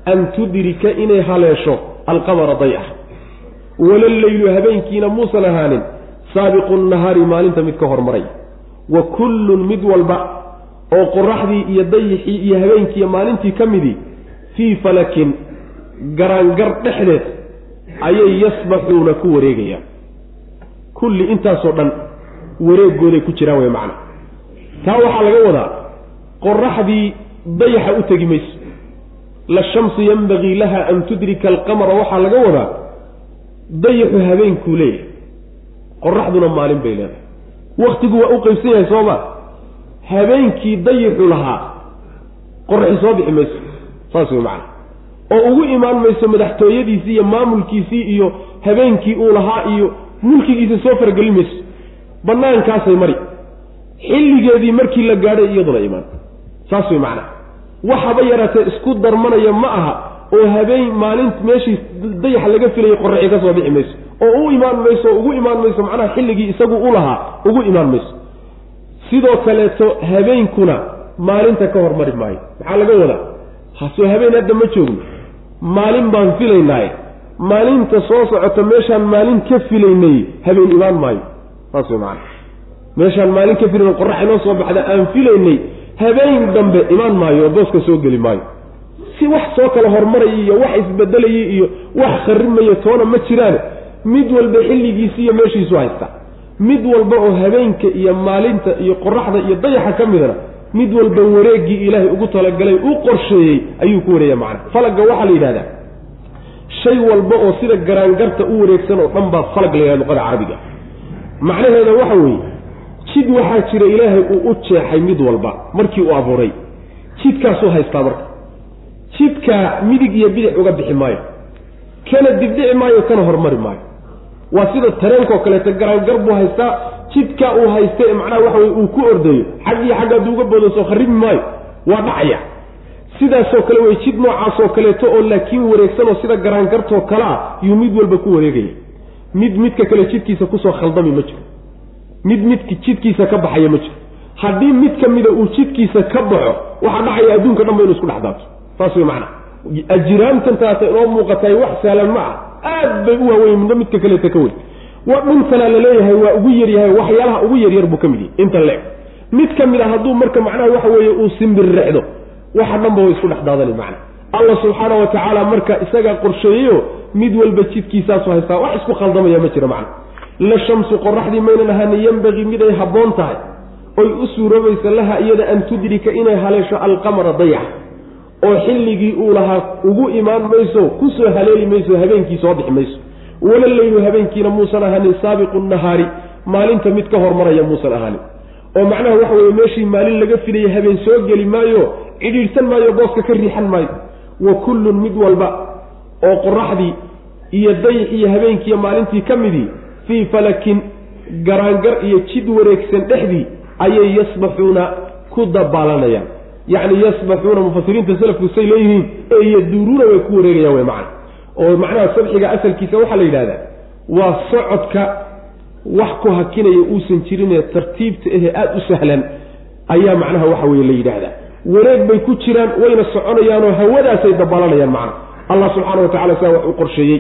Speaker 1: an tudrika inay haleesho alqamara dayah. Walalleylu habeenkiina muusan ahaanin saabiqu nahaari maalinta mid ka hormaray. Wa kullun mid walba oo qoraxdii iyo dayixii iyo habeenkiiyo maalintii ka midii fii falakin garaangar dhexdeed ayay yasbaxuuna ku wareegayaan. Kulli intaasoo dhan wareegooday ku jiraan wey macna. Taa waxaa laga wadaa qoraxdii dayaxa u tegi mayso. La shamsu yanbagii laha an tudrika alqamara waxaa laga wadaa dayaxu habeenkuu leeyahay. Qoraxduna maalin bay leedahay. Waktigu waa u qaybsan yahay sooma habeenkii dayaxu lahaa qoraxi soo bixi mayso. Saas wey macana oo ugu imaan mayso madaxtooyadiisii iyo maamulkiisii iyo habeenkii uu lahaa iyo mulkigiisa soo faragelin mayso. Banaankaasay mari. Xilligeedii markii la gaadhay iyaduna imaan saas way macnaha waxaba yaraatee isku darmanaya ma aha oo habeen maalin meeshii dayax laga filayay qoraxi ka soo bixi mayso oo u imaan mayso oo ugu imaan mayso macnaha xilligii isagu u lahaa ugu imaan mayso. Sidoo kaleeto habeenkuna maalinta ka hormari maayo. Maxaa laga wadaa? Hasoo habeen hadda ma joogno maalin baan filaynaaye maalinta soo socota meeshaan maalin ka filaynay habeen imaan maayo. Saas way macana meeshaan maalin ka filan qorax inoo soo baxda aan filaynay habeen dambe imaan maayo oo booska soo geli maayo. Si wax soo kala hormaraya iyo wax isbedelayay iyo wax kharimaya toona ma jiraan mid walba xilligiisi iyo meeshiisu haysta. Mid walba oo habeenka iyo maalinta iyo qoraxda iyo dayaxa ka midana mid walba wareeggii ilaahay ugu talagalay u qorsheeyey ayuu ku wareeya macna falagga waxaa la yidhahdaa shay walba oo sida garaangarta u wareegsan oo dhan baa falag la yidhahda luqada carabiga. Macnaheeda waxa weeye jid waxaa jira ilaahay uu u jeexay mid walba markii uu abuuray. Jidkaasuu haystaa marka. Jidkaa midig iyo bidix uga bixi maayo. Kana dibdhici maayo kana hormari maayo. Waa sida tareenkao kaleeto garaangar buu haystaa. Jidka uu haysta ee macnaha waxa weye uu ku ordayo. Xag iyo xagg hadduu uga boodo soo kharibi maayo. Waa dhacaya. Sidaasoo kale wey jid noocaasoo kaleeto oo laakiin wareegsanoo sida garaangartoo kale ah yuu mid walba ku wareegaya. Mid midka kale jidkiisa ku soo khaldami ma jiro mid midka jidkiisa ka baxaya ma jiro. Haddii mid ka mida uu jidkiisa ka baxo waxaa dhacaya adduunka dhan ba inu isku dhex daato. Saas wey macana ajraamtantaasa inoo muuqataay wax sahlan ma ah aad bay u waaweyn midna midka kaleeta ka weyn wa dhulkana la leeyahay waa ugu yaryahay waxyaalaha ugu yaryar buu ka mid yahay. Inta leeg. Mid ka mid a hadduu marka macnaha waxa weeye uu simbirrexdo waxa dhanba way isku dhex daadani macna allah subxaana wa tacaala marka isagaa qorsheeyeyo mid walba jidkiisaasu haystaa wax isku khaldamaya ma jiro macna la shamsu qoraxdii maynan ahaanin yembagii mid ay habboon tahay oy u suuroobaysa laha iyada an tudrika inay haleesho alqamara dayax oo xilligii uu lahaa ugu imaan mayso ku soo haleeli mayso habeenkii soo bixi mayso. Wala leylu habeenkiina muusan ahaanin saabiqu nahaari maalinta mid ka hormaraya muusan ahaanin. oo macnaha waxa weye meeshii maalin laga filaya habeen soo geli maayo cidhiidhsan maayo booska ka riixan maayo. Wa kullun mid walba oo qoraxdii iyo dayix iyo habeenkiiyo maalintii ka midii fii falakin garaangar iyo jid wareegsan dhexdii ayay yasbaxuuna ku dabaalanayaan. Yacni yasbaxuuna mufasiriinta salafku say leeyihiin ee yaduuruuna way ku wareegayaan wey macna. Oo macnaha sabxiga asalkiisa waxaa la yidhahdaa waa socodka wax ku hakinaya uusan jirinee tartiibta ahe aada u sahlan ayaa macnaha waxa weye la yidhaahdaa. Wareeg bay ku jiraan wayna soconayaanoo hawadaasay dabaalanayaan macna. Allah subxaana wa tacala saa wax u qorsheeyey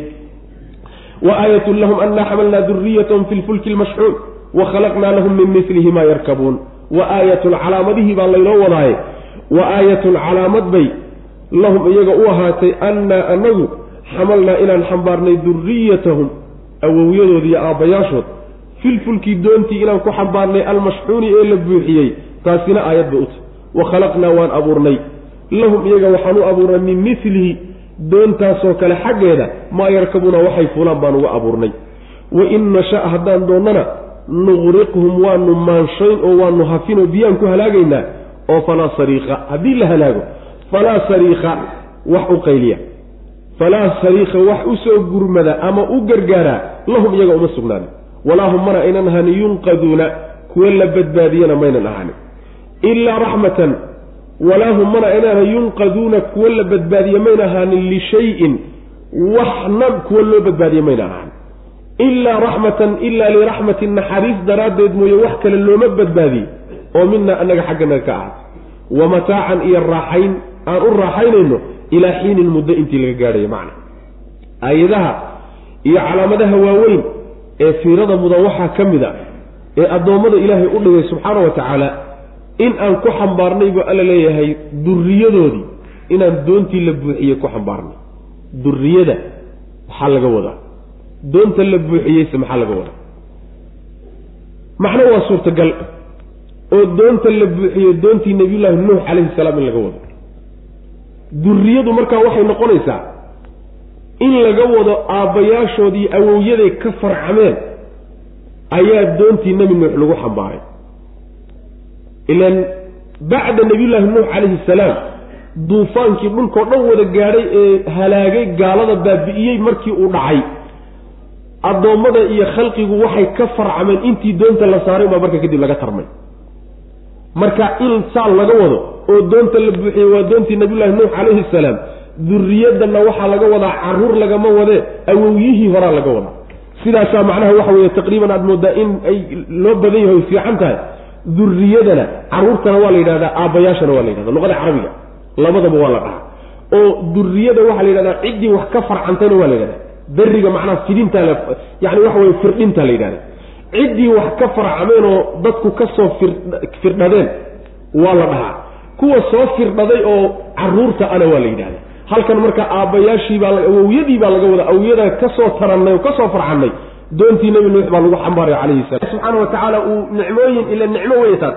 Speaker 1: wa aayatun lahum annaa xamalnaa duriyatahum fi lfulki lmashxuun wa khalaqnaa lahum min milihi maa yarkabuun wa aayatun calaamadihii baa laynoo wadaaye wa aayatun calaamad bay lahum iyaga u ahaatay annaa anagu xamalnaa inaan xambaarnay duriyatahum awowyadood iyo aabbayaashood filfulkii doontii inaan ku xambaarnay almashxuuni ee la buuxiyey taasina aayad bay u tahy wa khalaqnaa waan abuurnay lahum iyaga waxaan u abuurnay min milihi doontaasoo kale xaggeeda maa yarkabuuna waxay fulaan baan uga abuurnay. Wa in nasha haddaan doonnana nuqriqhum waanu maanshayn oo waanu hafin oo biyaan ku halaagaynaa oo falaa sariika haddii la halaago falaa sariika wax u qayliya. Falaa sariika wax u soo gurmada ama u gargaaraa lahum iyaga uma sugnaanin walaa hum mana aynan ahaanin yunqaduuna kuwa la badbaadiyana maynan ahaanin ilaa raxmatan walaa hum mana ahanin yunqaduuna kuwa la badbaadiye mayna ahaanin lishayin waxna kuwa loo badbaadiye mayna ahaanin ilaa raxmatan ilaa liraxmatin naxariis daraaddeed mooye wax kale looma badbaadiye oo mina annaga xagganaga ka ahaatay wa mataacan iyo raaxayn aan u raaxaynayno ilaa xiinin muddo intii laga gaadhayo macna. Aayadaha iyo calaamadaha waaweyn ee fiirada mudan waxaa ka mid a ee addoommada ilaahay u dhigay subxaana wa tacaala in aan ku xambaarnay buu alla leeyahay duriyadoodii inaan doontii la buuxiyey ku xambaarnay. Duriyada maxaa laga wadaa? Doonta la buuxiyeyse maxaa laga wadaa? Macno waa suurtagal oo doonta la buuxiyo doontii nabiyullaahi nuux calayhi salaam in laga wado. Duriyadu markaa waxay noqonaysaa in laga wado aabbayaashoodii awowyaday ka farcameen ayaa doontii nebi nuux lagu xambaaray ilaan bacda nabiyullaahi nuux calayhi salaam duufaankii dhulkao dhan wada gaadhay ee halaagay gaalada baabi'iyey markii uu dhacay. Addoommada iyo khalqigu waxay ka farcameen intii doonta la saaray baa marka kadib laga tarmay. Marka in saal laga wado oo doonta la buuxiyey waa doontii nabiyullaahi nuux calayhi salaam duriyadanna waxaa laga wadaa carruur lagama wadee awowyihii horaa laga wadaa. Sidaasaa macnaha waxa weeye taqriiban aada moodaa in ay loo badan yahay fiican tahay duriyadana caruurtana waa la yidhahdaa aabbayaashana waa la yidhahda luqada carabiga labadaba waa la dhahaa. Oo duriyada waxaa la yidhahdaa ciddii wax ka farcantayna waa la yidhahdaa. Beriga macnaha fidintaa yani waxa weye firdhintaa la yidhahda ciddii wax ka farcameen oo dadku ka soo firdhadeen waa la dhahaa. Kuwa soo firdhaday oo carruurta ana waa la yidhahda halkan marka aabbayaashiibaa awowyadiibaa laga wada awowyada ka soo tarannay oo ka soo farcannay doontii nebi nuux baa lagu xambaaray calayhi salam subxaana wa tacaala uu nicmooyin ila nicmo weye taas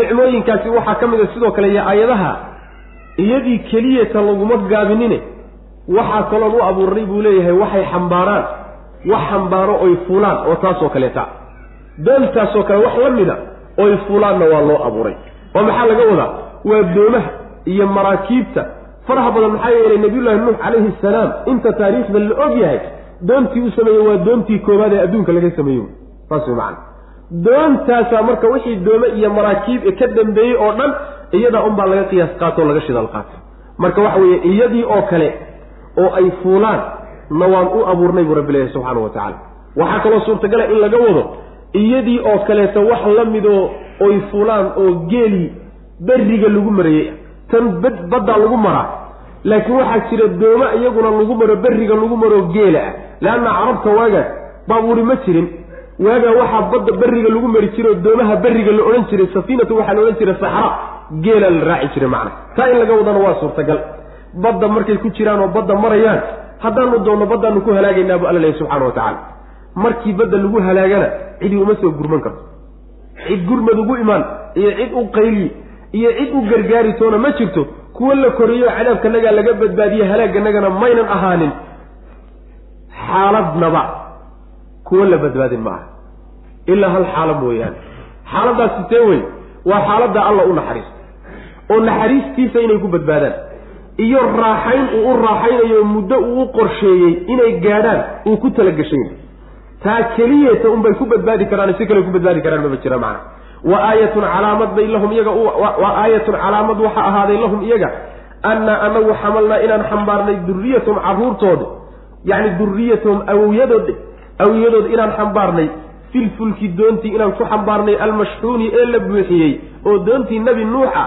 Speaker 1: nicmooyinkaasi waxaa ka mid a sidoo kale iyo aayadaha iyadii keliyata laguma gaabinine waxaa kaloon u abuurnay buu leeyahay waxay xambaaraan wax xambaaro oy fulaan oo taasoo kaleeta. Doontaasoo kale wax la mida oy fulaanna waa loo abuuray. Oo maxaa laga wadaa? Waa doomaha iyo maraakiibta. Faraha badan maxaa yeelay nabiyullaahi nuux calayhi salaam inta taariikhda la og yahay doontii u sameeyey waa doontii koowaad ee adduunka laga sameeyo. Saas way macana doontaasaa marka wixii doome iyo maraakiib ka dambeeyey oo dhan iyadaa unbaa laga qiyaas qaato oo laga shidaal qaato. Marka waxa weeye iyadii oo kale oo ay fuulaan na waan u abuurnay buu rabbi leeyahy subxaana wa tacaala. Waxaa kaloo suurtagala in laga wado iyadii oo kaleeto wax la midoo oy fuulaan oo geeli berriga lagu marayey tan bad baddaa lagu maraa laakiin waxaa jira dooma iyaguna lagu maro berriga lagu maro geela ah. Leanna carabta waagaas baabuuri ma jirin. Waagaa waxaa badda berriga lagu mari jiray oo doomaha berriga la odhan jiray safiinatu waxaa la odhan jiray saxra geela la raaci jiray macna. Taa in laga wadana waa suurtagal. Badda markay ku jiraan oo badda marayaan haddaanu doonno baddaanu ku halaagaynaa bu alla lehy subxana wa tacaala. Markii badda lagu halaagana cidii uma soo gurman karto. Cid gurmad ugu imaan iyo cid u qayli iyo cid u gargaari toona ma jirto kuwa la koriyo cadaabkanagaa laga badbaadiye halaagganagana maynan ahaanin xaaladnaba kuwa la badbaadin ma aha ilaa hal xaala mooyaane xaaladaas sitee wey waa xaaladda alla u naxariisto oo naxariistiisa inay ku badbaadaan. Iyo raaxayn uu u raaxaynayo muddo uu u qorsheeyey inay gaadhaan uu ku talagashay. Taa keliyata unbay ku badbaadi karaan si kale ku badbaadi karaan maba jira macana wa aayatun calaamad bay lahum iyaga wa aayatun calaamad waxaa ahaaday lahum iyaga annaa anagu xamalnaa inaan xambaarnay duriyatahum carruurtooda yacni duriyatahum awowyadood awowyadood inaan xambaarnay filfulki doontii inaan ku xambaarnay almashxuuni ee la buuxiyey oo doontii nebi nuuxa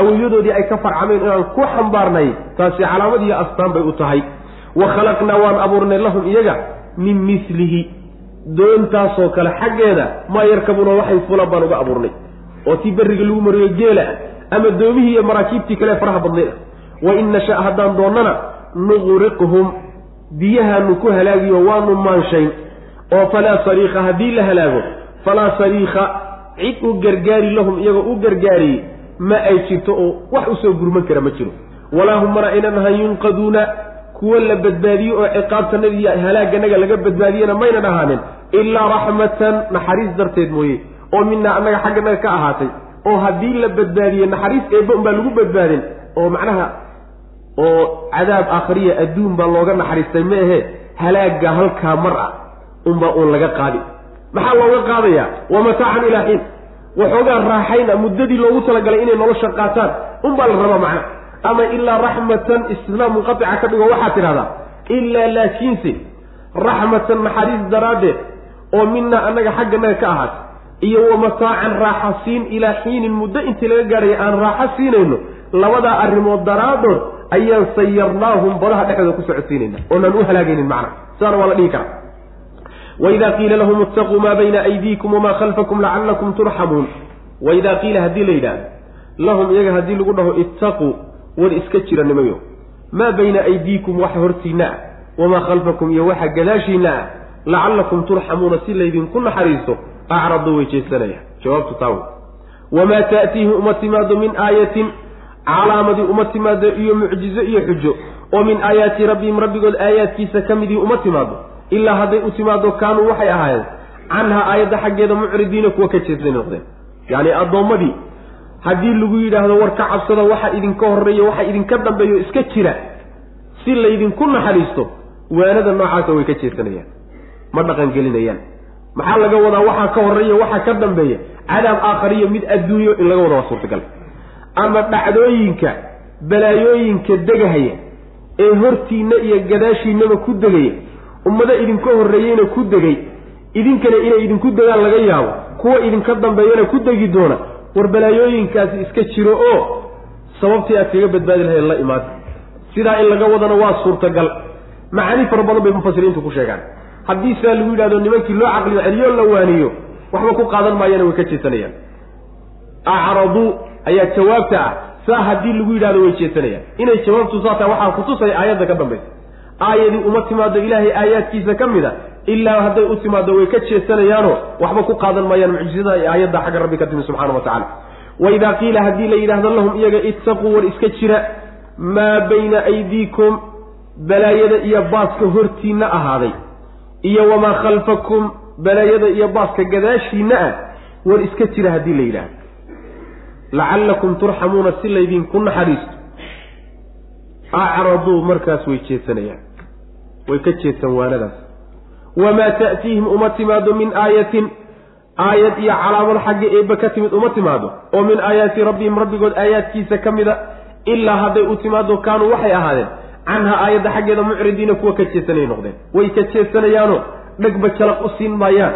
Speaker 1: awowyadoodii ay ka farcameen inaan ku xambaarnay taasi calaamad iyo astaan bay u tahay. Wa khalaqnaa waan abuurnay lahum iyaga min milihi doontaasoo kale xaggeeda maa yarkabuuna waxay fulan baan uga abuurnay. Oo tii berriga lagu mariyo geela ama doomihii iyo maraakiibtii kale faraha badnayd. Ah wa in nasha haddaan doonnana nuqriqhum biyahaanu ku halaagiyo waanu maanshayn. Oo falaa sariika haddii la halaago falaa sariika cid u gargaari lahum iyagoo u gargaariyey ma ay jirto oo wax u soo gurman kara ma jiro. Walaa hum mana aynan ahan yunqaduuna kuwa la badbaadiyo oo ciqaabtanada iyo halaaganaga laga badbaadiyena maynan ahaanin ilaa raxmatan naxariis darteed mooye oo minaa annaga xagganaga ka ahaatay oo haddii la badbaadiye naxariis eebba unbaa lagu badbaadin oo macnaha oo cadaab aakhariya adduun baa looga naxariistay ma ahe halaagga halkaa mar ah unbaa uun laga qaadi. Maxaa looga qaadayaa wa mataacan ilaa xiin. Waxoogaa raaxayna muddadii loogu talagalay inay nolosha qaataan unbaa la rabaa macna ama ilaa raxmatan istisnaa munqatica ka dhigo waxaad tidhahdaa ilaa laakiinse raxmatan naxariis daraaddeed oo minaa annaga xagganaga ka ahaatay iyo wa mataacan raaxa siin ilaa xiinin muddo intii laga gaadhaya aan raaxo siinayno labadaa arrimood daraaddood ayaan sayarnaahum badaha dhexdooda ku socodsiinayna oonaan u halaagaynin macna. Sidaana waa la dhihi karaa. Waidaa qiila lahum itaquu maa bayna aydiikum wamaa khalfakum lacallakum turxamuun. Waidaa qiila haddii la yidhahdo lahum iyaga haddii lagu dhaho ittaquu war iska jira nimayo maa bayna aydiikum waxa hortiinna ah wamaa khalfakum iyo waxa gadaashiinna ah lacallakum turxamuuna si laydinku naxariisto acradu way jeesanaya jawaabtu taa wey wamaa ta'tiihi uma timaado min aayatin calaamadii uma timaado iyo mucjizo iyo xujo oo min aayaati rabbihim rabbigood aayaadkiisa ka midii uma timaado ilaa hadday u timaado kaanuu waxay ahaayeen canhaa aayadda xaggeeda mucridiina kuwa ka jeedsay noqdeen. Yacni addoommadii haddii lagu yidhaahdo war ka cabsada waxa idinka horreeya waxa idinka dambeeyo iska jira. Si laydinku naxariisto waanada noocaasa way ka jeesanayaan ma dhaqangelinayaan. Maxaa laga wadaa waxaa ka horreeya waxaa ka dambeeya? Cadaab aakhariyo mid adduunyo in laga wada waa suurtagal. Ama dhacdooyinka balaayooyinka degahaya ee hortiinna iyo gadaashiinnaba ku degaya. Ummado idinka horreeyeyna ku degay. Idinkana inay idinku degaan laga yaabo. Kuwa idinka dambeeyana ku degi doona war balaayooyinkaasi iska jiro oo sababtii aad kaga badbaadi lahayd la imaada sidaa in laga wadana waa suurtagal. Macaani fara badan bay mufasiriintu ku sheegaan. Haddii sidaa lagu yidhahdo nimankii loo caqliyo celiyo la waaniyo waxba ku qaadan maayana way ka jeesanayaan. Acraduu ayaa jawaabta ah. Saa haddii lagu yidhahdo way jeesanayaan. Inay jawaabtu saa tahay waxaa kutusaya aayadda ka dambaysa aayadii uma timaado ilaahay aayaadkiisa ka mid a ilaa hadday u timaado way ka jeesanayaanoo waxba ku qaadan maayaan mucjizada iyo aayadda xagga rabbi ka timi subxana wa tacala waidaa qiila haddii la yidhaahdo lahum iyaga ittaquu war iska jira maa bayna aydiikum balaayada iyo baaska hortiinna ahaaday iyo wamaa khalfakum balaayada iyo baaska gadaashiinna ah war iska jira haddii la yidhaahdo. Lacallakum turxamuuna si laydinku naxariisto acraduu markaas way jeedsanayaan way ka jeedsan waanadaas wamaa ta'tiihim uma timaado min aayatin aayad iyo calaamad xagga eebba ka timid uma timaado oo min aayaati rabbihim rabbigood aayaadkiisa ka mida ilaa hadday u timaado kaanuu waxay ahaadeen canha aayadda xaggeeda mucridiina kuwa ka jeesanay noqdeen way ka jeesanayaanoo dhegba jalaq u siin maayaan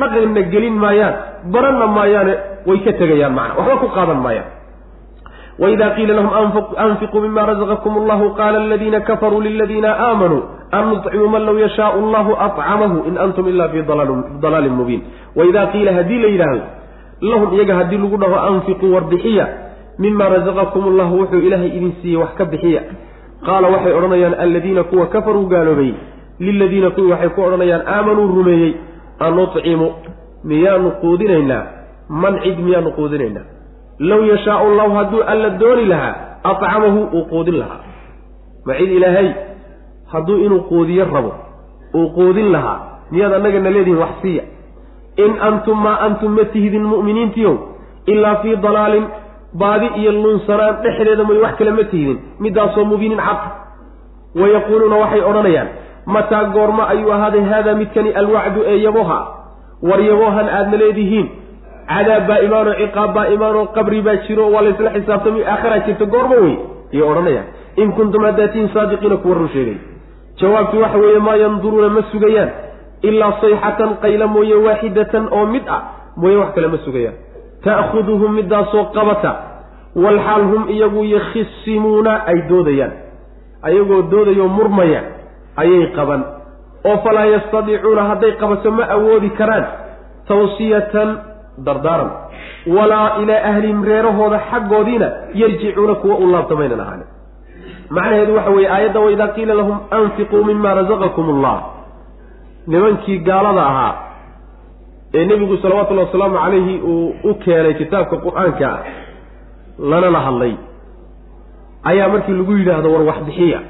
Speaker 1: dhaqanna gelin maayaan baranna maayaane way ka tegayaan macna waxba ku qaadan maayaan waida qiila lahum anfiquu mima razaqakum allahu qaala aladiina kafaruu liladiina aamanuu an nuطcimu man low yashaau allahu acamahu in antum ila fii dalaalin mubiin waidaa qiila haddii la yidhaahdo lahum iyaga haddii lagu dhaho anfiquu war bixiya mima razaqakum allahu wuxuu ilaahay idin siiyey wax ka bixiya qaala waxay odhanayaan aladiina kuwa kafaruu gaaloobay liladiina kuwii waxay ku odhanayaan aamanuu rumeeyey an nucimu miyaanu quudinaynaa man cid miyaanu quudinaynaa low yashaau allahu hadduu alla dooni lahaa acamahu uu quudin lahaa. Ma cid ilaahay hadduu inuu quudiyo rabo uu quudin lahaa miyaad annagana leedihin wax siiya. In antum maa antum ma tihidin mu'miniintiiow ilaa fii dalaalin baadi iyo lunsanaan dhexdeeda may wax kale ma tihidin. Midaasoo mubiinin cad wayaquuluuna waxay odhanayaan mataa goorma ayuu ahaaday haadaa midkani alwacdu ee yaboha. War yabohan aadna leedihiin cadaab baa imaanoo ciqaab baa imaanoo qabri baa jiro waa laysla xisaabtamay aakharaa jirta goorma wey. Ayay odhanayaan in kuntum haddaatiin saadiqiina kuwa run sheegay. Jawaabtu waxa weeye maa yanduruuna ma sugayaan ilaa sayxatan qayla mooye waaxidatan oo mid ah mooye wax kale ma sugayaan. Ta'khuduhum midaasoo qabata walxaal hum iyagu yakhisimuuna ay doodayaan. Ayagoo doodayoo murmaya ayay qaban. Oo falaa yastadiicuuna hadday qabato ma awoodi karaan tawsiyatan dardaaran. Walaa ilaa ahlihim reerahooda xaggoodiina yarjicuuna kuwa u laabtamaynan ahaani macnaheedu waxa weeye aayadda waidaa qiila lahum anfiquu mima razaqakum allah nimankii gaalada ahaa ee nebigu salawatullahi wasalaamu calayhi uu u keenay kitaabka qur'aanka lana la hadlay. Ayaa markii lagu yidhaahdo war wax bixiya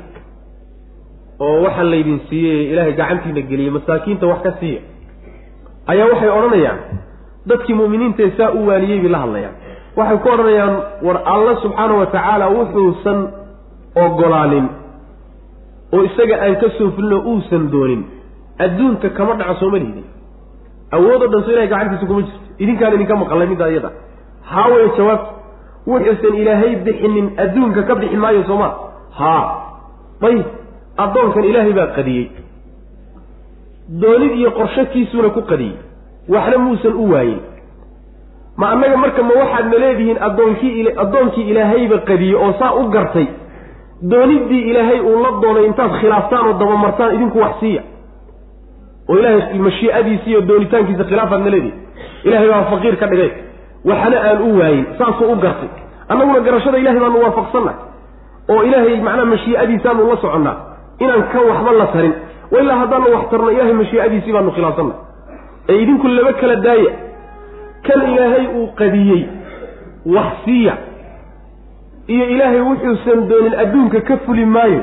Speaker 1: oo waxaa laydin siiyey ilaahay gacantiina geliyey masaakiinta wax ka siiya. Ayaa waxay odhanayaan dadkii mu'miniintae saa u waaniyey bay la hadlayaan. Waxay ku odhanayaan war alla subxaana wa tacaala wuxuusan ogolaanin oo isaga aan ka soo fulin oo uusan doonin. Adduunka kama dhaco sooma lihidin. Awood o dhan soo ilahay gacantiisa kuma jirto. Idinkaan idinka maqalnay middaa iyada haawaya jawaabta wuxuusan ilaahay bixinin adduunka ka bixi maayo sooma haa. Ayib addoonkan ilaahay baa qadiyey. Doonid iyo qorshakiisuuna ku qadiyey waxna muusan u waayin. Ma annaga marka ma waxaad na leedihiin addoonkii addoonkii ilaahayba qadiyey oo saa u gartay dooniddii ilaahay uu la doonay intaad khilaaftaan oo dabamartaan idinku wax siiya. Oo ilaahay mashiicadiisi iyo doonitaankiisa khilaafaad na leedihin ilahay baa faqiir ka dhigay. Waxna aan u waayin saasuu u gartay. Annaguna garashada ilahay baanu waafaqsannahay. Oo ilaahay macnaha mashiicadiisaanu la soconnaa inaan kan waxba la tarin. Wailaa haddaanu wax tarno ilahay mashiicadiisii baanu khilaafsannahay ee idinku laba kala daaya. Kan ilaahay uu qadiyey wax siiya iyo ilaahay wuxuusan doonin adduunka ka fuli maayo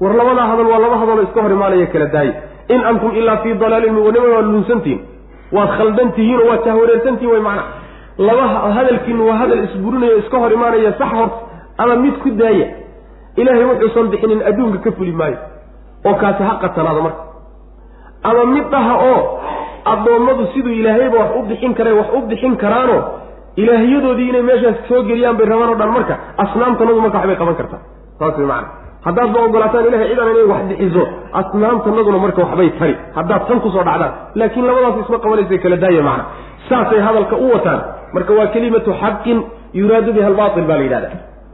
Speaker 1: war labadaa hadal waa laba hadaloo iska hor imaanaya kala daaye in antum ilaa fii dalaalin wanima waad luunsantihin waad khaldan tihiin oo waad tahwareersantihin way macna laba hadalkiinu waa hadal isburinayo iska hor imaanaya sax horta ama mid ku daaya. Ilaahay wuxuusan bixinin adduunka ka fuli maayo oo kaasi ha qatanaada marka. Ama mid dhaha oo addoommadu siduu ilaahayba wax u bixin karay wax u bixin karaano ilaahiyadoodii inay meeshaas soo geliyaan bay rabaan o dhan. Marka asnaamtanadu marka waxbay qaban kartaa. Saas way macana haddaad ba ogolaataan ilahay cidan inay wax bixiso asnaamtanaduna marka waxbay tari. Haddaad tan ku soo dhacdaan laakiin labadaas isma qabanaysa kala daaya macna. Saasay hadalka u wataan. Marka waa kelimatu xaqin yuraadu biha albaatil baa la yidhahda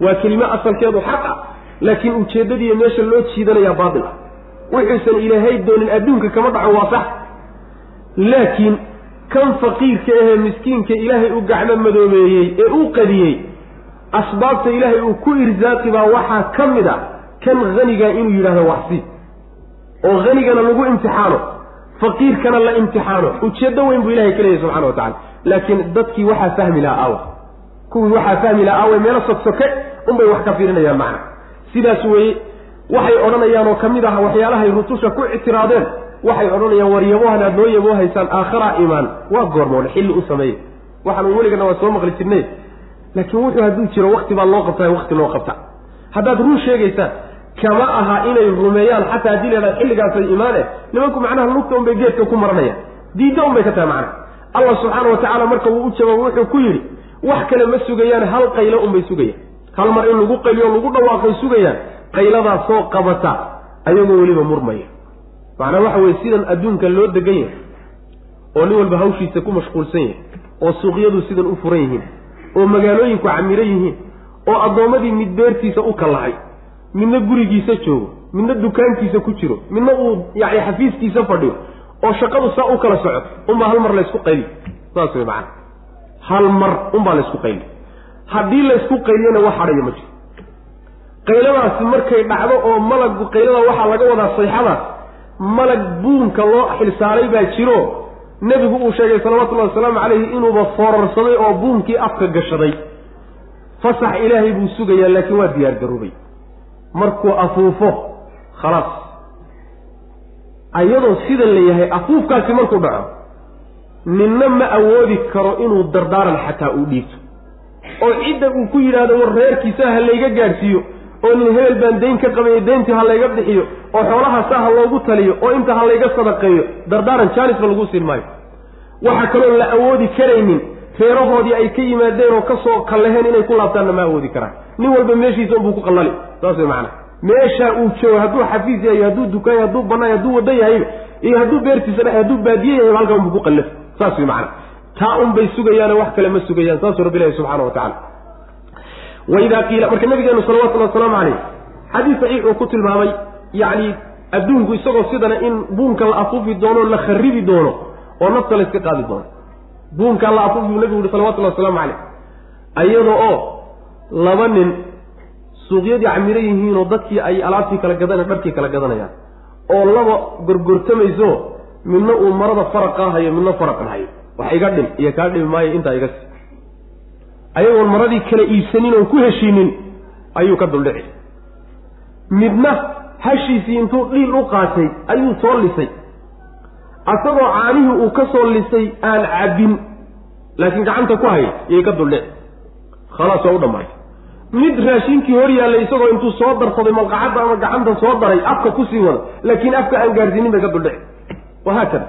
Speaker 1: waa kelime asalkeedu xaq ah laakiin ujeeddadiiyo meesha loo jiidanayaa baatil ah. Wuxuusan ilaahay doonin adduunka kama dhaco waa sax laakiin kan faqiirka ahee miskiinka ilaahay u gacmo madoobeeyey ee uu qadiyey asbaabta ilaahay uu ku irsaaqi baa waxaa ka mid a kan hanigaa inuu yidhahdo waxsi. oo hanigana lagu imtixaano faqiirkana la imtixaano. Ujeeddo weyn buu ilahay ka leeyahy subxana wa tacala laakiin dadkii waxaa fahmi lahaa awa
Speaker 2: kuwii waxaa fahmi laha aawey meelo sogsoke unbay wax ka fiirinayaan macna. Sidaas weeye waxay odhanayaan oo ka mid ah waxyaalahay rususha ku ictiraadeen waxay odhanayaan war yabohan aad noo yaboo haysaan aakharaa imaan waa goormoole xilli u sameeye waxaanu weligana waa soo maqli jirnay. Laakiin wuxuu hadduu jiro wakti baa loo qabtaa wakti loo qabta. Haddaad run sheegaysaan kama aha inay rumeeyaan xataa haddii leedahay xilligaasay imaane nimanku macnaha lugta unbay geedka ku maranayaan. Diidda unbay ka tahay macnaha. Allah subxaana wa tacaala marka wuu u jawaabo wuxuu ku yidhi wax kale ma sugayaan hal qaylo unbay sugayaan. Hal mar in lagu qayliyo lagu dhawaaqay sugayaan. Qayladaas soo qabata ayagoo weliba murmaya macnaa waxa weye sidan adduunka loo degan yahay oo nin walba hawshiisa ku mashquulsan yahay oo suuqyadu sidan u furan yihiin oo magaalooyinku camiro yihiin oo addoommadii mid beertiisa u kallahay midna gurigiisa joogo midna dukaankiisa ku jiro midna uu yani xafiiskiisa fadhiyo oo shaqadu saa u kala socoto unbaa hal mar laysku qayli saas wey macana hal mar unbaa laysku qayli haddii laysku qayliyana wax hadhaya ma jiro. Qayladaasi markay dhacdo oo malagu qaylada waxaa laga wadaa sayxadaas malag buunka loo xilsaaray baa jiro. Nebigu uu sheegay salawatullahi wasalaamu calayhi inuuba foorarsaday oo buunkii afka gashaday. Fasax ilaahay buu sugayaa laakiin waa diyaar garoobay. Markuu afuufo khalaas. Ayadoo sida la yahay afuufkaasi markuu dhaco ninna ma awoodi karo inuu dardaaran xataa uu dhiibto oo cidda uu ku yidhaahdo war reerkiisa ha layga gaadhsiiyo oo nin hebel baan dayn ka qabayo dayntii ha layga bixiyo oo xoolaha saa ha loogu taliyo oo inta ha layga sadaqeeyo dardaaran jaanisba lagu siin maayo. Waxaa kaloo la awoodi karaynin reerahoodii ay ka yimaadeen oo ka soo kalleheen inay ku laabtaanna ma awoodi karaan. Nin walba meeshiisa unbuu ku qallali saas way macana meeshaa uu joogo hadduu xafiis yahay hadduu dukaan yahay hadduu bannaan hadduu waddo yahayba iyo hadduu beertiisa dhex hadduu baadiye yahayba halkaa unbuu ku qallafi saas way macana taa un bay sugayaano wax kale ma sugayaan saasuu rabbi ilahi subxana wa tacala waidaa qiila marka nabigeenu salawatullhi wasalaamu caleyh xadiis saxiix uu ku tilmaamay yacni adduunku isagoo sidana in buunka la afuufi doono la kharibi doono oo nafta la iska qaadi doono buunkaa la afuufi buu nabigu yihi salawatullahi wasalaamu caleyh ayadoo oo laba nin suuqyadii camiro yihiinoo dadkii ay alaabtii kala gadana dharkii kala gadanayaan oo laba gorgortamayso midna uu marada faraqaa hayo midna faraqan hayo wax iga dhim iyo kaa dhimi maayo intaa iga si ayagoon maradii kala iibsanin oon ku heshiinin ayuu ka duldhici midna hashiisii intuu dhiil u qaatay ayuu soo lisay. Asagoo caanihii uu ka soo lisay aan cabbin laakiin gacanta ku hayay iyay ka duldhici khalaas waa u dhammaatay. Mid raashinkii hor yaallay isagoo intuu soo darsaday malqacadda ama gacanta soo daray afka ku sii wada laakiin afka aan gaarsiinin bay ka duldhici wahaakada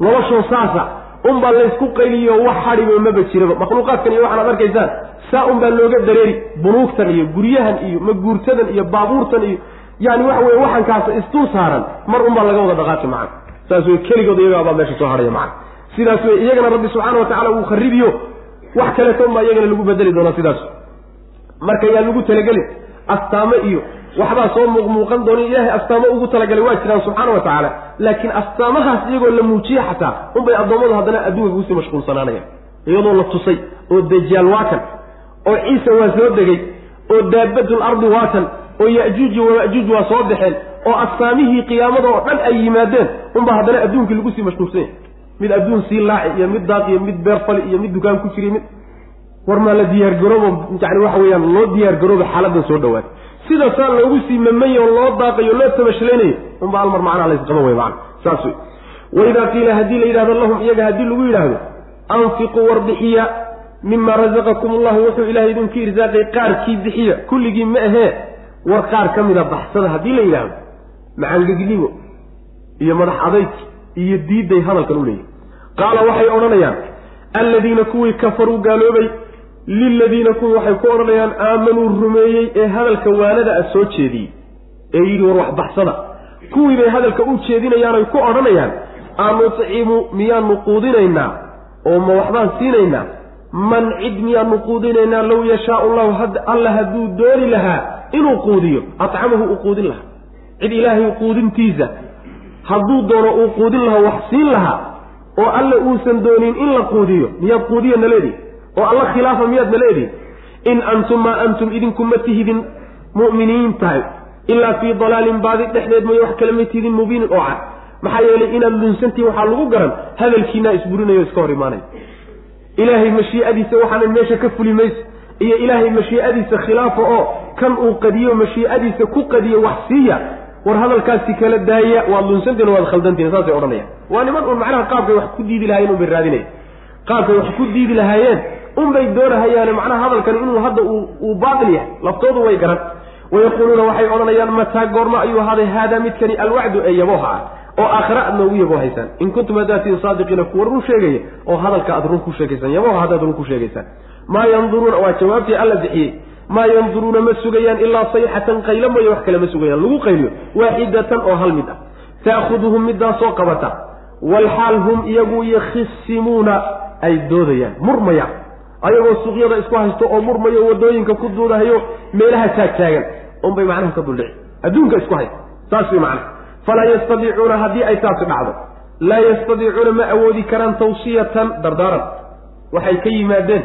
Speaker 2: noloshoo saasa unbaa laysku qayliyo wax hadhiba maba jiraba. Makhluuqaadkan iyo waxaad arkaysaan saa unbaa looga dareeri bunuugtan iyo guryahan iyo maguurtadan iyo baabuurtan iyo yani waxa weye waxankaas istuu saaran mar unbaa laga wada dhaqaaqi macana saas wey keligood iyagaabaa meesha soo hadhaya macana sidaas wey iyagana rabbi subxaana wa tacala uu kharibiyo wax kaleeto unbaa iyagana lagu bedeli doonaa sidaas. Marka yaa lagu talagelin astaamo iyo waxbaa soo muuqmuuqan doona ilaahay astaamo ugu talagalay waa jiraan subxaana wa tacaala. Laakiin astaamahaas iyagoo la muujiye xataa unbay addoommadu haddana adduunka ku sii mashquulsanaanayaan. Iyadoo la tusay oo dajaal waa kan oo ciisa waa soo degay oo daabadul ardi waa kan oo ya'juuji wama'juuj waa soo baxeen oo astaamihii qiyaamada oo dhan ay yimaadeen unba haddana adduunkii lagu sii mashquulsan yahay mid adduun sii laaci iyo mid daaq iyo mid beer fali iyo mid dukaan ku jiriy mid. War maa la diyaargaroobo yani waxa weeyaan loo diyaargarooba xaaladan soo dhawaad sidaasaa loogu sii mamayo loo daaqayo loo tabashlaynayo unba almar macnaha laysqaban wey macana saas wey waidaa qiila haddii la yidhahdo lahum iyaga haddii lagu yidhaahdo anfiquu warbixiya mima razaqakum allahu wuxuu ilahay idinku irsaaqay qaarkii bixiya kulligii ma ahee. War qaar ka mida baxsada haddii la yidhaahdo macangegnimo iyo madax adayg iyo diidday hadalkan u leeyahy qaala waxay odhanayaan alladiina kuwii kafaruu gaaloobay liladiina kuwii waxay ku odhanayaan aamanuu rumeeyey ee hadalka waanada a soo jeediyey. Ee yidhi war wax baxsada kuwii bay hadalka u jeedinayaanoy ku odhanayaan anutcimu miyaanu quudinaynaa oo ma waxbaan siinaynaa? Man cid miyaanu quudinaynaa low yashaau llahu alla hadduu dooni lahaa inuu quudiyo acamahu uu quudin lahaa. Cid ilaahay quudintiisa hadduu doono uu quudin lahaa wax siin lahaa oo alla uusan doonin in la quudiyo miyaad quudiya naleedihi oo alla khilaafa miyaad naleedihi in antum maa antum idinku ma tihidin mu'miniin tahay ilaa fii dalaalin baadi dhexdeed mooye wax kale ma tihidin mubiinin oo cad. Maxaa yeelay inaad lunsantihin waxaa lagu garan hadalkiinaa isburinayo iska hor imaanaya ilaahay mashii'adiisa waxaanan meesha ka fuli mayso iyo ilaahay mashii'adiisa khilaafa oo kan uu qadiyo mashii'adiisa ku qadiyo wax siiya war hadalkaasi kala daaya waad lunsantiin waad khaldantiin saasay odhanayaan. Waa niman uun macnaha qaabkay wax ku diidi lahayen unbay raadinaya qaabkay wax ku diidi lahaayeen unbay doonahayaane macnaha hadalkani inuu hadda uu baatil yahay laftoodu way garan. Wayaquuluuna waxay odhanayaan mataa goorma ayuu ahaaday haadaa midkani alwacdu ee yabooha ah oo aakhira aad noogu yaboohaysaan in kuntum hadaatiin saadiqiina kuwa run sheegaya oo hadalka aad run ku sheegaysaan yabooha haddaad run ku sheegaysaan maa yanduruuna waa jawaabtii alla bixiyey. Maa yanduruuna ma sugayaan ilaa sayxatan qaylo mooye wax kale ma sugayaan. Lagu qayliyo waaxidatan oo hal mid ah. Ta'khuduhum midaasoo qabata walxaal hum iyagu yakhisimuuna ay doodayaan murmayaan ayagoo suuqyada isku haysto oo murmayo waddooyinka ku duudahayo meelaha taagtaagan unbay macnaha ka duldhici adduunka isku haysta saas way macnaha. Falaa yastadiicuuna haddii ay taasi dhacdo laa yastadiicuuna ma awoodi karaan tawsiyatan dardaaran. Waxay ka yimaadeen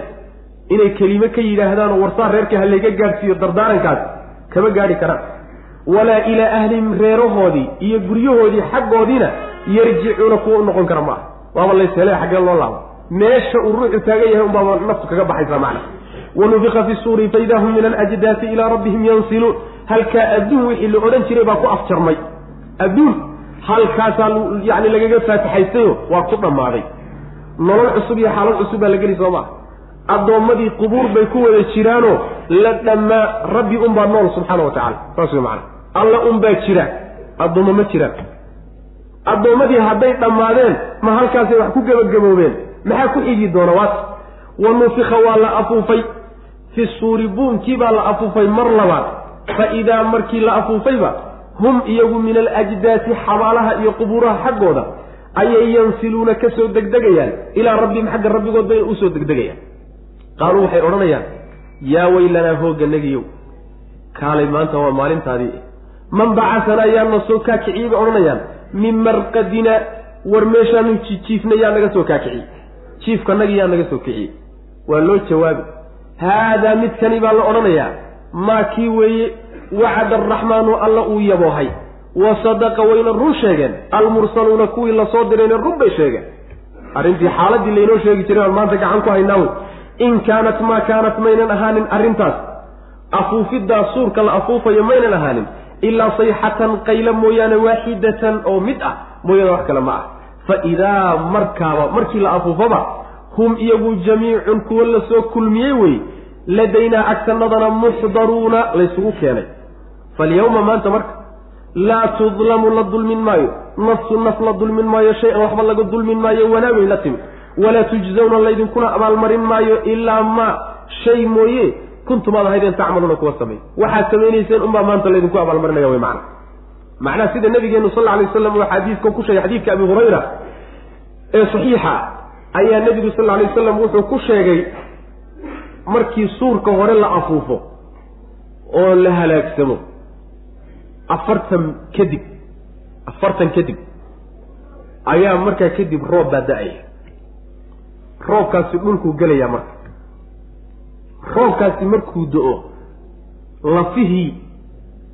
Speaker 2: inay kelime ka yidhaahdaan oo warsaa reerka ha layga gaadhsiiyo dardaarankaas kama gaadhi karaan. Walaa ilaa ahlihim reerahoodii iyo guryahoodii xaggoodiina yarjicuuna kuwa u noqon kara maaha. Waaba layshelay xaggee loo laabo meesha uu ruuxu taagan yahay unbaaba naftu kaga baxaysaa macna. Wanufiqa fi suuri faidaa hum min alajdaasi ilaa rabbihim yansiluun. Halkaa adduun wixii la odhan jiray baa ku afjarmay. Adduun halkaasaa yani lagaga faatixaystayo waa ku dhammaaday. Nolol cusub iyo xaalad cusub baa la geli soo maa addoommadii qubuur bay ku wada jiraanoo la dhammaa rabbi unbaa nool subxaana wa tacala saas way macana alla unbaa jira. Addoommo ma jiraan addoommadii hadday dhammaadeen ma halkaasay wax ku gebagaboobeen maxaa ku xigi doona waat wa nufika waa la afuufay. Fi suuri buunkii baa la afuufay mar labaad. Fa idaa markii la afuufayba hum iyagu min alajdaasi xabaalaha iyo qubuuraha xaggooda ayay yansiluuna ka soo degdegayaan. Ilaa rabbihim xagga rabbigood bay u soo degdegayaan. Qaaluu waxay odhanayaan yaa weylanaa hoogganagiyow kaalay maanta waa maalintaadii. Man bacasanaa yaa na soo kaakiciyey bay odhanayaan. Min marqadina war meeshaanu jiifnay yaa naga soo kaakiciyey jiifkanagi yaa naga soo kiciyey. Waa loo jawaabi. Haadaa midkani baa la odhanayaa. Maa kii weeye wacada araxmaanu alla uu yaboohay. Wa sadaqa wayna run sheegeen. Almursaluuna kuwii la soo dirayna run bay sheegeen. Arrintii xaaladii laynoo sheegi jiray baan maanta gacan ku haynaaw in kaanat maa kaanat maynan ahaanin arrintaas. Afuufiddaa suurka la afuufayo maynan ahaanin. Ilaa sayxatan qayla mooyaane waaxidatan oo mid ah. Mooyaane wax kale ma ah fa idaa markaaba markii la afuufaba hum iyagu jamiicun kuwa la soo kulmiyey wey ladaynaa agtanadana muxdaruuna laysugu keenay falyawma maanta marka laa tudlamu la dulmin maayo nafsu naf la dulmin maayo shay-an waxba laga dulmin maayo wanaagay la timid walaa tujzawna laydinkuna abaalmarin maayo ilaa maa shay mooye kuntum aad ahaydeen tacmaluuna kuwa samay waxaad samaynayseen unbaa maanta laydinku abaalmarinaya way macna macnaha sida nabigeenu sal alay waslam uu xadiiska ku sheegay xadiidka abi hurayra ee saxiixa ayaa nebigu sal alay wasalam wuxuu ku sheegay markii suurka hore la afuufo oo la halaagsamo afartan kadib afartan kadib ayaa markaa kadib roob baa da'aya. Roobkaasi dhulkuu gelayaa marka. Roobkaasi markuu do-o lafihii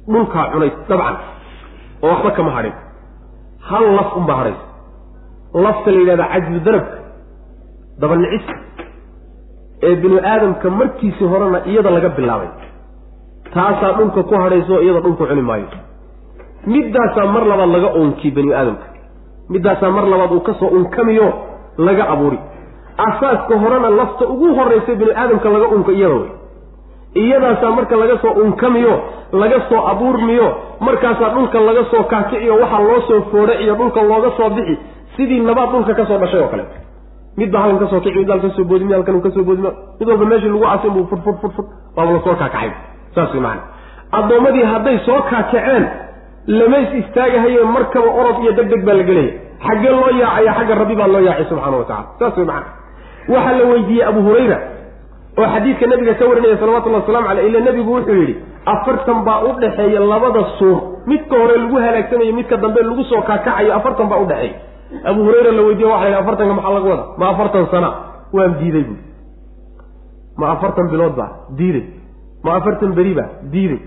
Speaker 2: dhulkaa cunay dabcan oo waxba kama hadhin. Hal laf unbaa hadhaysa lafta la yidhahda cajbu danabka dabanicis ee binu aadamka markiisii horena iyada laga bilaabay. Taasaa dhulka ku hadhayso iyada dhulku cuni maayo. Middaasaa mar labaad laga unki bani aadamka. Middaasaa mar labaad uu ka soo unkamiyo laga abuuri. Asaaska horena lafta ugu horraysa bini aadamka laga unka iyada wey iyadaasaa marka laga soo unkamiyo laga soo abuurmiyo markaasaa dhulka laga soo kaakiciyo waxaa loo soo foodhaciyo dhulka looga soo bixi sidii nabaad dhulka ka soo dhashay oo kale. Midba halkan ka soo kici mid halkan ka soo boodimi halkan ka soo boodimi mid walba meeshii lagu asin buu furfur furfur waaba la soo kaakacay. Saas way macana addoommadii hadday soo kaakaceen lamays istaagahaye markaba orod iyo deg deg baa la gelaya. Xaggee loo yaacaya xagga rabbi baa loo yaacay subxaana wa tacala saas way macana waxaa la weydiiyey abu hurayra oo xadiidka nabiga ka warinaya salawatullahi wasalamu caleyh ila nebigu wuxuu yidhi afartan baa u dhexeeya labada suur. Midka hore lagu halaagsamayo midka dambe lagu soo kaakacayo afartan baa udhexeeya abu hurayra la weydiye waxa la yidhi afartanka maxaa lagu wada ma afartan sana. Waan diiday buui ma afartan bilood baa? Diiday. Ma afartan beri baa? Diiday.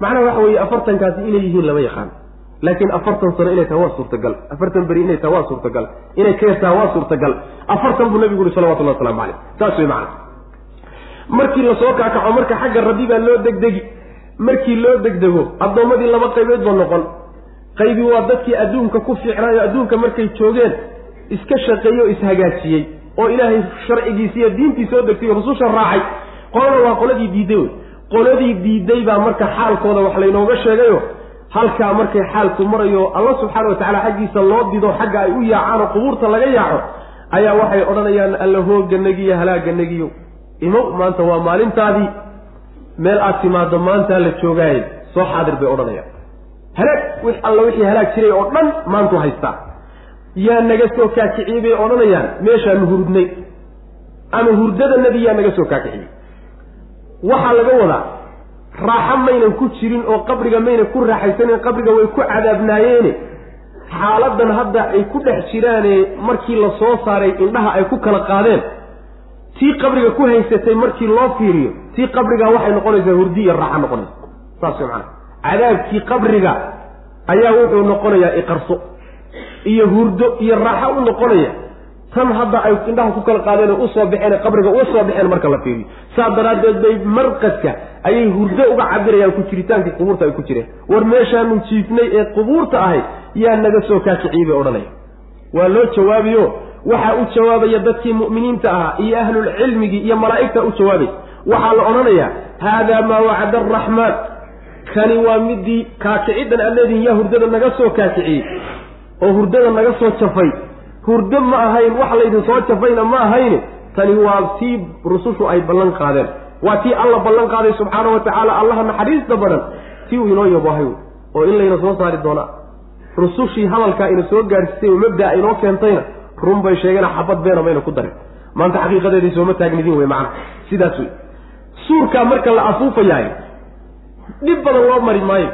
Speaker 2: Macnaha waxa weeye afartankaasi inay yihiin lama yaqaan. Laakiin afartan sano inay tahay waa suurtagal. Afartan beri inay tahay waa suurtagal. Inay ka yartaha waa suurtagal. Afartan buu nabigu uhi salawatullahi waslamu caleyh saas way macana markii la soo kaakaco marka xagga rabbi baa loo degdegi markii loo degdego addoommadii laba qaybood ba noqon. Qaybi waa dadkii adduunka ku fiicnaayo adduunka markay joogeen iska shaqeeyey oo ishagaajiyey oo ilaahay sharcigiisa iyo diintii soo degtay oo rususha raacay. Qolada waa qoladii diidday wey. Qoladii diidday baa marka xaalkooda wax laynooga sheegayo. Halkaa markay xaalku marayo alla subxaana wa tacala xaggiisa loo dido xagga ay u yaacaan oo qubuurta laga yaaco ayaa waxay odhanayaan alla hoogganagiyo halaaganagiyo imow maanta waa maalintaadii meel aad timaado maantaa la joogaaye soo xaadir bay odhanayaan. Halaag wix alla wixii halaag jiray oo dhan maantu haystaa yaa naga soo kaakiciyey bay odhanayaan meeshaanu hurdnay. Ama hurdada nebi yaa naga soo kaakiciyey. Waxaa laga wadaa raaxo maynan ku jirin oo qabriga maynan ku raaxaysanen qabriga way ku cadaabnaayeene xaaladan hadda ay ku dhex jiraane markii la soo saaray indhaha ay ku kala qaadeen tii qabriga ku haysatay markii loo fiiriyo tii qabriga waxay noqonaysaa hurdi iyo raaxo noqonaysa. Saas way macana cadaabkii qabriga ayaa wuxuu noqonayaa iqarso iyo hurdo iyo raaxo u noqonaya. Tan hadda ay indhaha ku kala qaadeen u soo baxeen qabriga uga soo baxeen marka la fiiriyo. Saa daraaddeed bay marqadka ayay hurdo uga cabirayaan ku jiritaankii qubuurta ay ku jireen. War meeshaanu jiifnay ee qubuurta ahayd yaa naga soo kaakiciyey bay odhanaya. Waa loo jawaabiyo waxaa u jawaabaya dadkii mu'miniinta ahaa iyo ahlulcilmigii iyo malaa'igta u jawaabay. Waxaa la odhanayaa haadaa maa wacada araxmaan kani waa midii kaakiciddan aad leedihin yaa hurdada naga soo kaakiciyey oo hurdada naga soo jafay. Hurdo ma ahayn wax laydin soo jafayna ma ahayne. Tani waa tii rusushu ay ballan qaadeen. Waa tii alla ballan qaaday subxaana wa tacaala allaha naxariista badan. Tii uu inoo yaboohay oo in layna soo saari doonaa. Rusushii hadalkaa ina soo gaadhsisay oo mabdaa inoo keentayna run bay sheegeen xabad beena mayna ku darin maanta xaqiiqadeedii sooma taagnidin wey macana sidaas wey suurkaa marka la afuufayahay dhib badan loo mari maayo.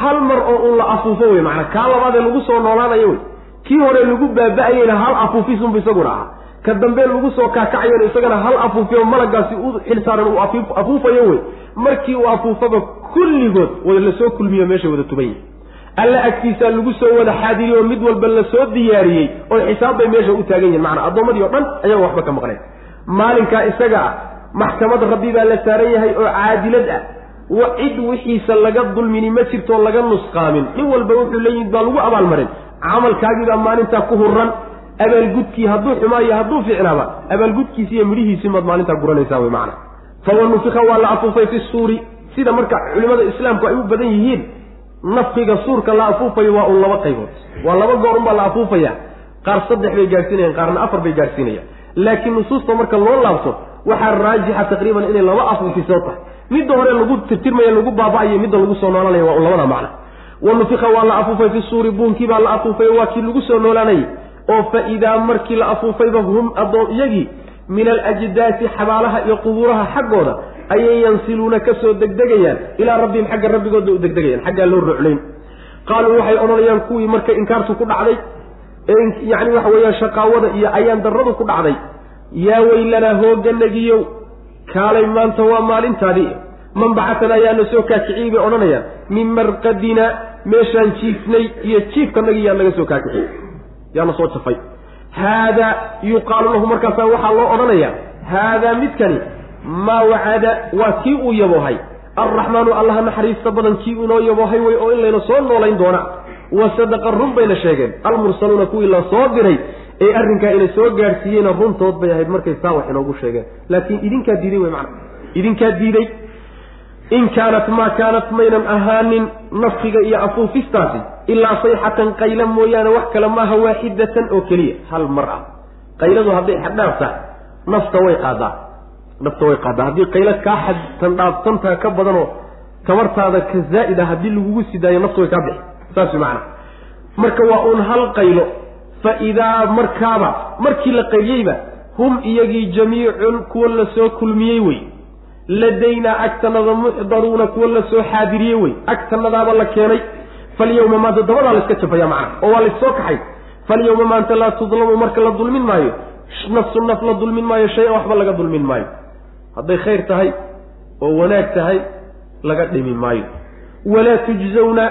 Speaker 2: Hal mar oo un la afuufo wey macana kaa labaadee lagu soo noolaanayo wey kii hore lagu baaba-ayeyna hal afuufisunba isaguna ahaa ka dambe lagu soo kaakacayona isagana hal afuufiyo malagaasi u xilsaaran uu afuufayo wey markii uu afuufaba kulligood wada la soo kulmiyo meeshay wada tuban yihiin alla agtiisaa lagu soo wada xaadiriy oo mid walba la soo diyaariyey oo xisaab bay meesha u taagan yihiin macnaa addoommadii o dhan ayaga waxba ka maqneen maalinkaa isaga ah maxkamad rabbi baa la saaran yahay oo caadilad ah. Cid wixiisa laga dulmini ma jirtoo laga nusqaamin. Nin walba wuxuu leeyimid baa lagu abaalmarin camalkaagiibaa maalintaa ku huran abaalgudkii hadduu xumaayo hadduu ficnaaba abaalgudkiisi iyo midhihiisi maad maalintaa guranaysaa wey macana fawanufika waa la afuufay fi suuri. Sida marka culimada islaamku ay u badan yihiin nafkiga suurka la afuufayo waa un laba qaybood. Waa laba goor unbaa la afuufaya. Qaar saddex bay gaadhsiinayaan qaarna afar bay gaadhsiinayaan laakiin nusuusta marka loo laabto waxaa raajixa taqriiban inay laba afuufisoo tahay. Midda hore lagu tirtirmayo lagu baaba-ayo midda lagu soo noolanaya waa un labada macna wanufika waa la afuufay fi suuri buunkii baa la afuufay waa kii lagu soo noolanayay oo fa idaa markii la afuufayba hum addoon iyagii min alajdaasi xabaalaha iyo qubuuraha xaggooda ayay yansiluuna ka soo degdegayaan. Ilaa rabbihim xagga rabbigooda u degdegayaan. Xaggaa loo ruclayn qaaluu waxay odhanayaan kuwii marka inkaartu ku dhacday. Ee yacni waxa weeyaan shaqaawada iyo ayaan darradu ku dhacday. Yaa weylanaa hooganagiyow kaalay maanta waa maalintaadii. Man bacatana ayaana soo kaakiciyey bay odhanayaan. Min marqadina meeshaan jiifnay iyo jiifkanagi yaa naga soo kaakiciyey. Yaana soo jafay. Haadaa yuqaalu lahu markaasaa waxaa loo odhanayaa. Haadaa midkani maa wacada waa kii uu yaboohay. Alraxmaanu allaha naxariista badan kii inoo yaboohay wey oo in layna soo noolayn doona wa sadaqa run bayna sheegeen. Almursaluuna kuwii la soo diray ee arrinkaa ina soo gaadhsiiyeyna runtood bay ahayd markay saa wax inoogu sheegeen. Laakiin idinkaa diiday wey macana idinkaa diiday. In kaanat maa kaanat maynan ahaanin nafkiga iyo afuufistaasi ilaa sayxatan qayla mooyaane wax kale maaha waaxidatan oo keliya. Hal mar ah. Qayladu hadday xaddhaaf nafta way qaadaa nafta way qaadaa haddii qaylo kaa xadtan dhaafsantaa ka badanoo tabartaada ka zaa'id ah haddii lagugu sidaayo nafta way kaa bixi. Saas macana marka waa uun hal qaylo fa idaa markaaba markii la qayliyeyba hum iyagii jamiicun kuwa la soo kulmiyey wey. Ladaynaa agtanada muxdaruuna kuwa la soo xaadiriyey wey. Agtanadaaba la keenay. Falyawma maanta dabadaa la iska jafaya macana oo waa laissoo kaxay. Falyawma maanta laa tudlamu marka la dulmin maayo. Nafsu naf la dulmin maayo shay-an waxba laga dulmin maayo hadday khayr tahay oo wanaag tahay laga dhimi maayo. Walaa tujzawna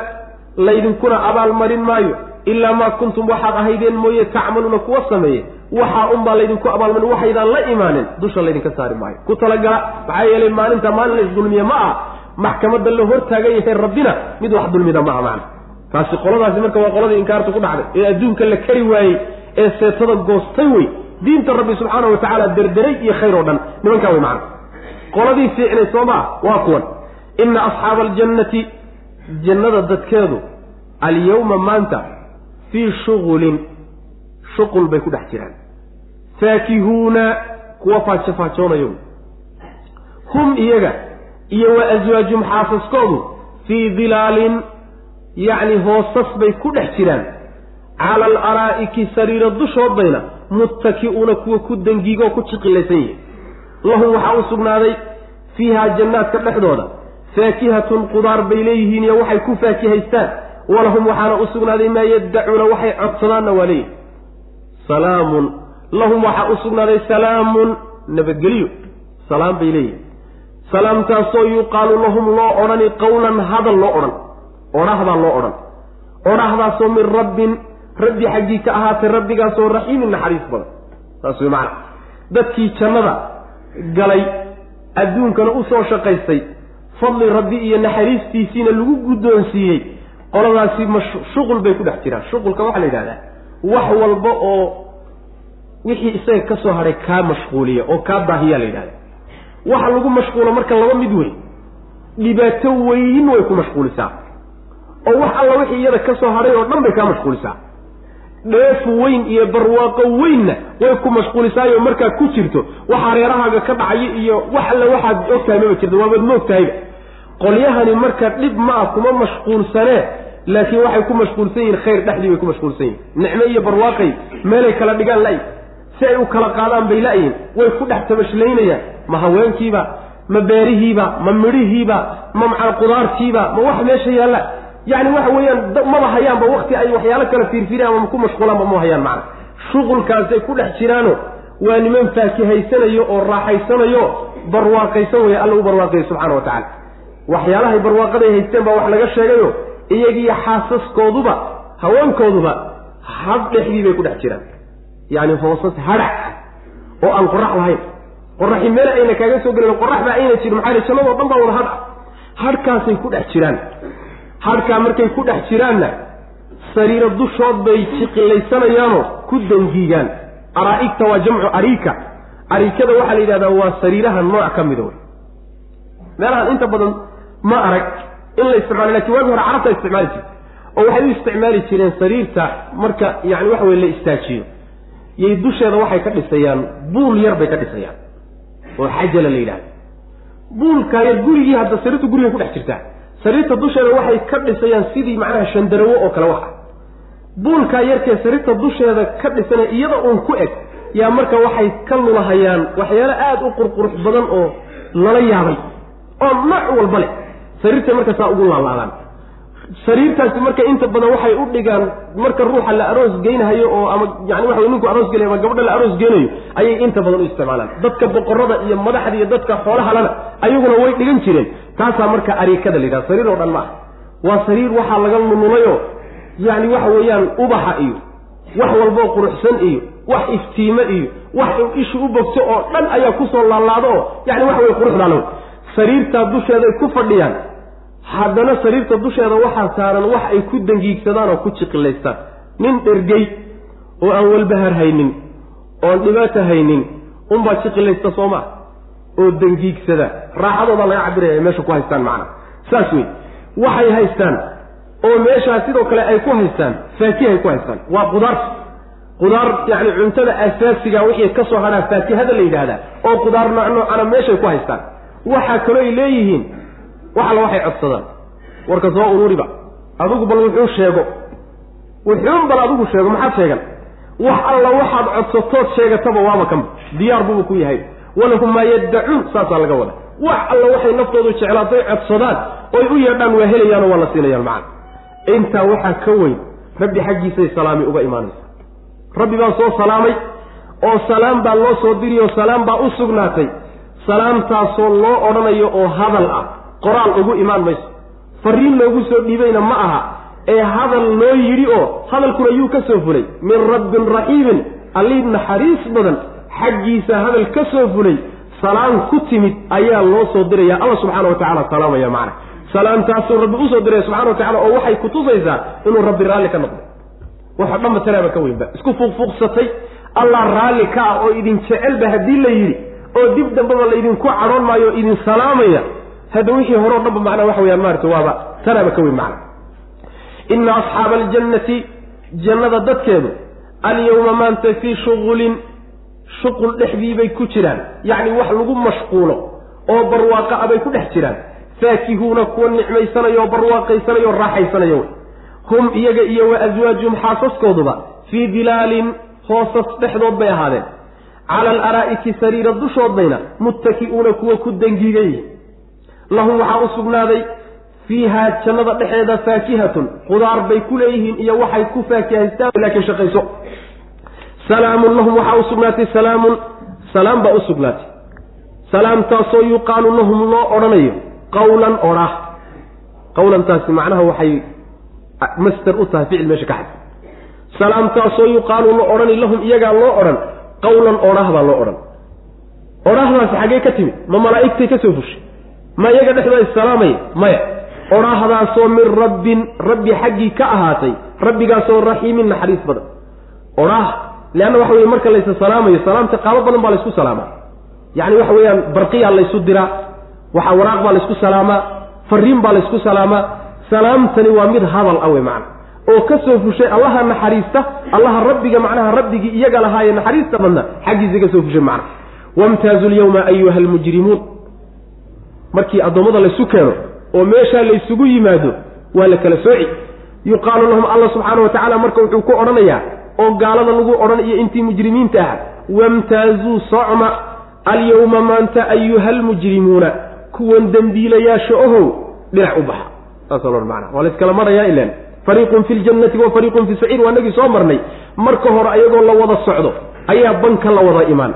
Speaker 2: laydinkuna abaalmarin maayo. Ilaa maa kuntum waxaad ahaydeen mooye tacmaluuna kuwa sameeye waxaa unbaa laydinku abaalmarin waxaydaan la imaanin dusha laydinka saari maayo. Ku talagala maxaa yeelay maalinta maalin la isdulmiye ma ah maxkamadda la hortaagan yahay rabbina mid wax dulmida ma aha macna. Taasi qoladaasi marka waa qoladii inkaarta ku dhacday. Ee adduunka la kari waayey ee seetada goostay wey diinta rabbi subxaana wa tacaala derderay iyo khayr oo dhan. Nimankaa wey macna qoladii fiicnay soo maa waa kuwan. Ina asxaaba aljannati jannada dadkeedu alyawma maanta fii shughulin shuqul bay ku dhex jiraan. Faakihuuna kuwa faajofaajoonaya hum iyaga iyo wa aswaajum xaasaskoodu fii dilaalin yacni hoosas bay ku dhex jiraan. Cala alaraa'iki sariira dushoodbayna muttaki'uuna kuwa ku dangiigoo ku jiqilaysan yihiin lahum waxaa u sugnaaday fiihaa jannaadka dhexdooda. Faakihatun qudaar bay leeyihiin iyo waxay ku faakihaystaan walahum waxaana u sugnaaday maa yaddacuuna waxay codsadaanna waa leeyihiin salaamun. Lahum waxaa u sugnaaday salaamun nabadgelyo. Salaam bay leeyihiin salaamtaasoo yuqaalu lahum loo odhani qawlan hadal loo odhan. Odhahdaa loo odhan. Odhahdaasoo min rabbin rabbi xaggii ka ahaatay rabbigaasoo raxiimin naxariis badan. Saas wey macana dadkii jannada galay adduunkana u soo shaqaystay. Fadli rabbi iyo naxariistiisiina lagu guddoonsiiyey. Qoladaasi ma shuqul bay ku dhex jiraan. Shuqulka waxaa la yidhahdaa wax walba oo wixii isaga ka soo hadhay kaa mashquuliya oo kaa baahiyaa la yidhahda waxa lagu mashquulo marka laba mid wey dhibaato weyn way ku mashquulisaa. Oo wax alla wixii iyada ka soo hadhay oo dhan bay kaa mashquulisaa dheef weyn iyo barwaaqo weynna way ku mashquulisaayo markaad ku jirto. Waxaa reerahaaga ka dhacayo iyo wax alle waxaad ogtahay maba jirto waabaad moogtahayba qolyahani marka dhib ma ah kuma mashquulsanee laakiin waxay ku mashquulsan yihiin khayr dhexdii bay ku mashquulsan yihiin nicmo iyo barwaaqay meelay kala dhigaan la si ay u kala qaadaan bay la-yihin way ku dhex tabashlaynayaan ma haweenkiiba ma beerihiiba ma midhihiiba ma maca qudaartiiba ma wax meesha yaalla yacni waxa weeyaan maba hayaanba wakti ay waxyaalo kala fiirfiiraan ama ku mashquulaanba ma hayaan macna. Shuqulkaasay ku dhex jiraano waa niman faakihaysanayo oo raaxaysanayo barwaaqaysan weeye alla u barwaaqayo subxana wa tacala waxyaalahay barwaaqaday haysteen baa wax laga sheegayo iyagiiyo xaasaskooduba haweenkooduba had dhexdii bay ku dhex jiraan. Yacni hoosas hadhac oo aan qorax lahayn. Qoraxi meel ayna kaaga soo gelin qoraxba ayna jirin maxaa jannadoo dhan baa wada hadh hadhkaasay ku dhex jiraan hadhkaa markay ku dhex jiraanna sariiro dushood bay jiqilaysanayaanoo ku dangiigaan. Araa'igta waa jamcu ariika. Ariikada waxaa la yidhahdaa waa sariiraha nooc ka mida wey meelahan inta badan ma arag in la isticmaalo laakiin waagi hore carabta isticmaali jirta oo waxay u isticmaali jireen sariirta marka yani waxa weye la istaajiyo. Yay dusheeda waxay ka dhisayaan buul yar bay ka dhisayaan. Oo xajala la yidhahda buulkaa yar gurigii hadda sariirta guriga ku dhex jirtaa sariirta dusheeda waxay ka dhisayaan sidii macnaha shandarawo oo kale wax ah. Buulkaa yarkee sariirta dusheeda ka dhisana iyada uun ku eg yaa marka waxay ka lulahayaan waxyaalo aada u qurqurux badan oo lala yaabay. Oo nooc walba leh sariirtay marka saa ugu laalaadaan sariirtaasi marka inta badan waxay u dhigaan marka ruuxa la aroos geynahayo oo ama yani waxa ninku aroos gelay ama gabadha la aroos geynayo ayay inta badan u isticmaalaan. Dadka boqorada iyo madaxda iyo dadka xoolahalana ayaguna way dhigan jireen. Taasaa marka ariikada la yidhaha sariir oo dhan ma ah waa sariir waxaa laga nunulayo yani waxa weeyaan ubaxa iyo wax walboo quruxsan iyo wax iftiime iyo wax ishu u bogto oo dhan ayaa ku soo laalaado oo yani waxa weye quruxdaalo sariirtaa dusheeday ku fadhiyaan haddana sariirta dusheeda waxaa saaran wax ay ku dangiigsadaan oo ku jiqilaystaan nin dhergey oo aan walbahar haynin oon dhibaato haynin unbaa jiqilaysta soo maa oo dangiigsada raaxadooda laga cabiraya ay meesha ku haystaan macana saas wey waxay haystaan oo meeshaa sidoo kale ay ku haystaan. Faakihay ku haystaan. Waa qudaarta qudaar yacni cuntada asaasiga wixii ka soo hadhaa faakihada la yidhaahdaa oo qudaar nooc noocana meeshay ku haystaan. Waxaa ay leeyihiin wax alla waxay codsadaan. Warka soo ururiba. Adigu bal wuxuu sheego. Wuxuun bal adigu sheego maxaad sheegan? Wax alla waxaad codsatood sheegataba waaba kanba diyaar buuba ku yahay. Walahum maa yaddacuun saasaa laga wada wax alla waxay naftoodu jeclaatay codsadaan oy u yeedhaan waa helayaanoo waa la siinayaan macana intaa waxaa ka weyn rabbi xaggiisay salaami uga imaanaysa rabbi baa soo salaamay oo salaam baa loo soo diriy oo salaam baa u sugnaatay. Salaamtaasoo loo odhanayo oo hadal ah qoraal ugu imaan mayso. Fariin loogu soo dhiibayna ma aha. Ee hadal loo yidhi oo hadalkuna yuu ka soo fulay. Min rabbin raxiimin allii naxariis badan xaggiisa hadal ka soo fulay. Salaan ku timid ayaa loo soo diraya. Alla subxaana wa tacala salaamaya macna. Salaamtaasuu rabbi u soo diraya subxana wa tacala oo waxay kutusaysaa inuu rabbi raalli ka noqdo. Waxa dhanba tanaaba ka weynba. Isku fuuqfuuqsatay allah raalli ka ah oo idin jecelba haddii la yidhi. Oo dib dambeba laydinku cadhoon maayo o idin salaamaya hadda wixii horeo dhanba macnaa waxa weyaan maarata waaba tanaaba ka weyn macna ina asxaaba aljannati jannada dadkeedu alyawma maanta fii shuqulin shuqul dhexdii bay ku jiraan. Yacni wax lagu mashquulo oo barwaaqa a bay ku dhex jiraan. Faakihuuna kuwa nicmaysanayo oo barwaaqaysanayo o raaxaysanayo wey. Hum iyaga iyo wa aswaajuhum xaasaskooduba fii dilaalin hoosas dhexdood bay ahaadeen. Cala alaraa'iki sariira dushoodbayna muttaki'uuna kuwa ku dangiigan yihiin lahum waxaa u sugnaaday fiihaa jannada dhexeeda faakihatun qudaar bay ku leeyihiin iyo waxay ku faakihaystaan laakiin shaqayso. Salaamun lahum waxaa u sugnaatay salaamun salaam baa u sugnaatay. Salaamtaasoo yuqaalu lahum loo odhanayo qawlan odhah qawlantaasi macnaha waxay master u tahay ficil meesha ka xad. Salaamtaasoo yuqaalu la odhani lahum iyagaa loo odhan qawlan odhah baa loo odhan. Odhahdaasi xaggee ka timid ma malaa'igtay ka soo fushay ma iyaga dhexdooda issalaamaya maya. Odhahdaasoo min rabbin rabbi xaggii ka ahaatay rabbigaasoo raxiimin naxariis badan. Odhah leanna waxa weye marka laysa salaamayo salaamta qaabo badan baa laysku salaamaa. Yacni waxa weeyaan barqiyaa laysu diraa waxaa waraaq baa laysku salaamaa fariin baa laysku salaamaa. Salaamtani waa mid hadal ah wey macna. Oo ka soo fushay allaha naxariista allaha rabbiga macnaha rabbigii iyaga lahaaye naxariista badna xaggiisa ka soo fushay macna. Wamtaazu lyawma ayuha almujrimuun markii addoommada laysu keeno oo meeshaa laysugu yimaado waa la kala sooci. Yuqaalu lahum alla subxaana wa tacaala marka wuxuu ku odhanayaa oo gaalada lagu odhan iyo intii mujrimiinta ah wamtaazuu socma alyawma maanta ayuha almujrimuuna kuwan dembiilayaasha ohow dhinac u baxa. Saasa loo macana waa layskala marhayaa ilan fariiqun fi ljannati wa fariiqun fi saciir waa nagii soo marnay. Marka hore ayagoo la wada socdo ayaa banka la wada imaan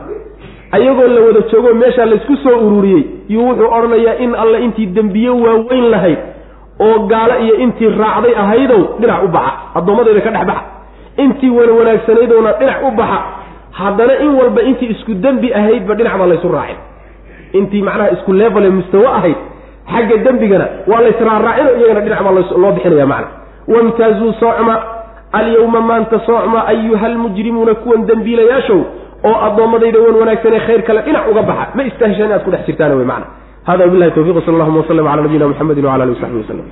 Speaker 2: ayagoo la wada joogo meeshaa laysku soo ururiyey yuu wuxuu odhanayaa in alle intii dembiye waaweyn lahayd oo gaalo iyo intii raacday ahaydow dhinac u baxa addoommadayda ka dhex baxa. Intii wana wanaagsanaydowna dhinac u baxa haddana in walba intii isku dembi ahaydba dhinac baa laysu raacin. Intii macnaha isku level ee mustawo ahayd xagga dembigana waa laysraaraacino iyagana dhinac baa loo bixinaya macna. Wamtaazuu soocma alyawma maanta soocma ayuha almujrimuuna kuwan dembiilayaashow oo addoommadayda wan wanaagsanee khayr kale dhinac uga baxa. Ma istaahishaan inaad ku dhex jirtaan wey macna. Hada wabilahi tawfiq sal allahuma waslm cala nabiyina mxamedi wala alihi wasaxbi waslm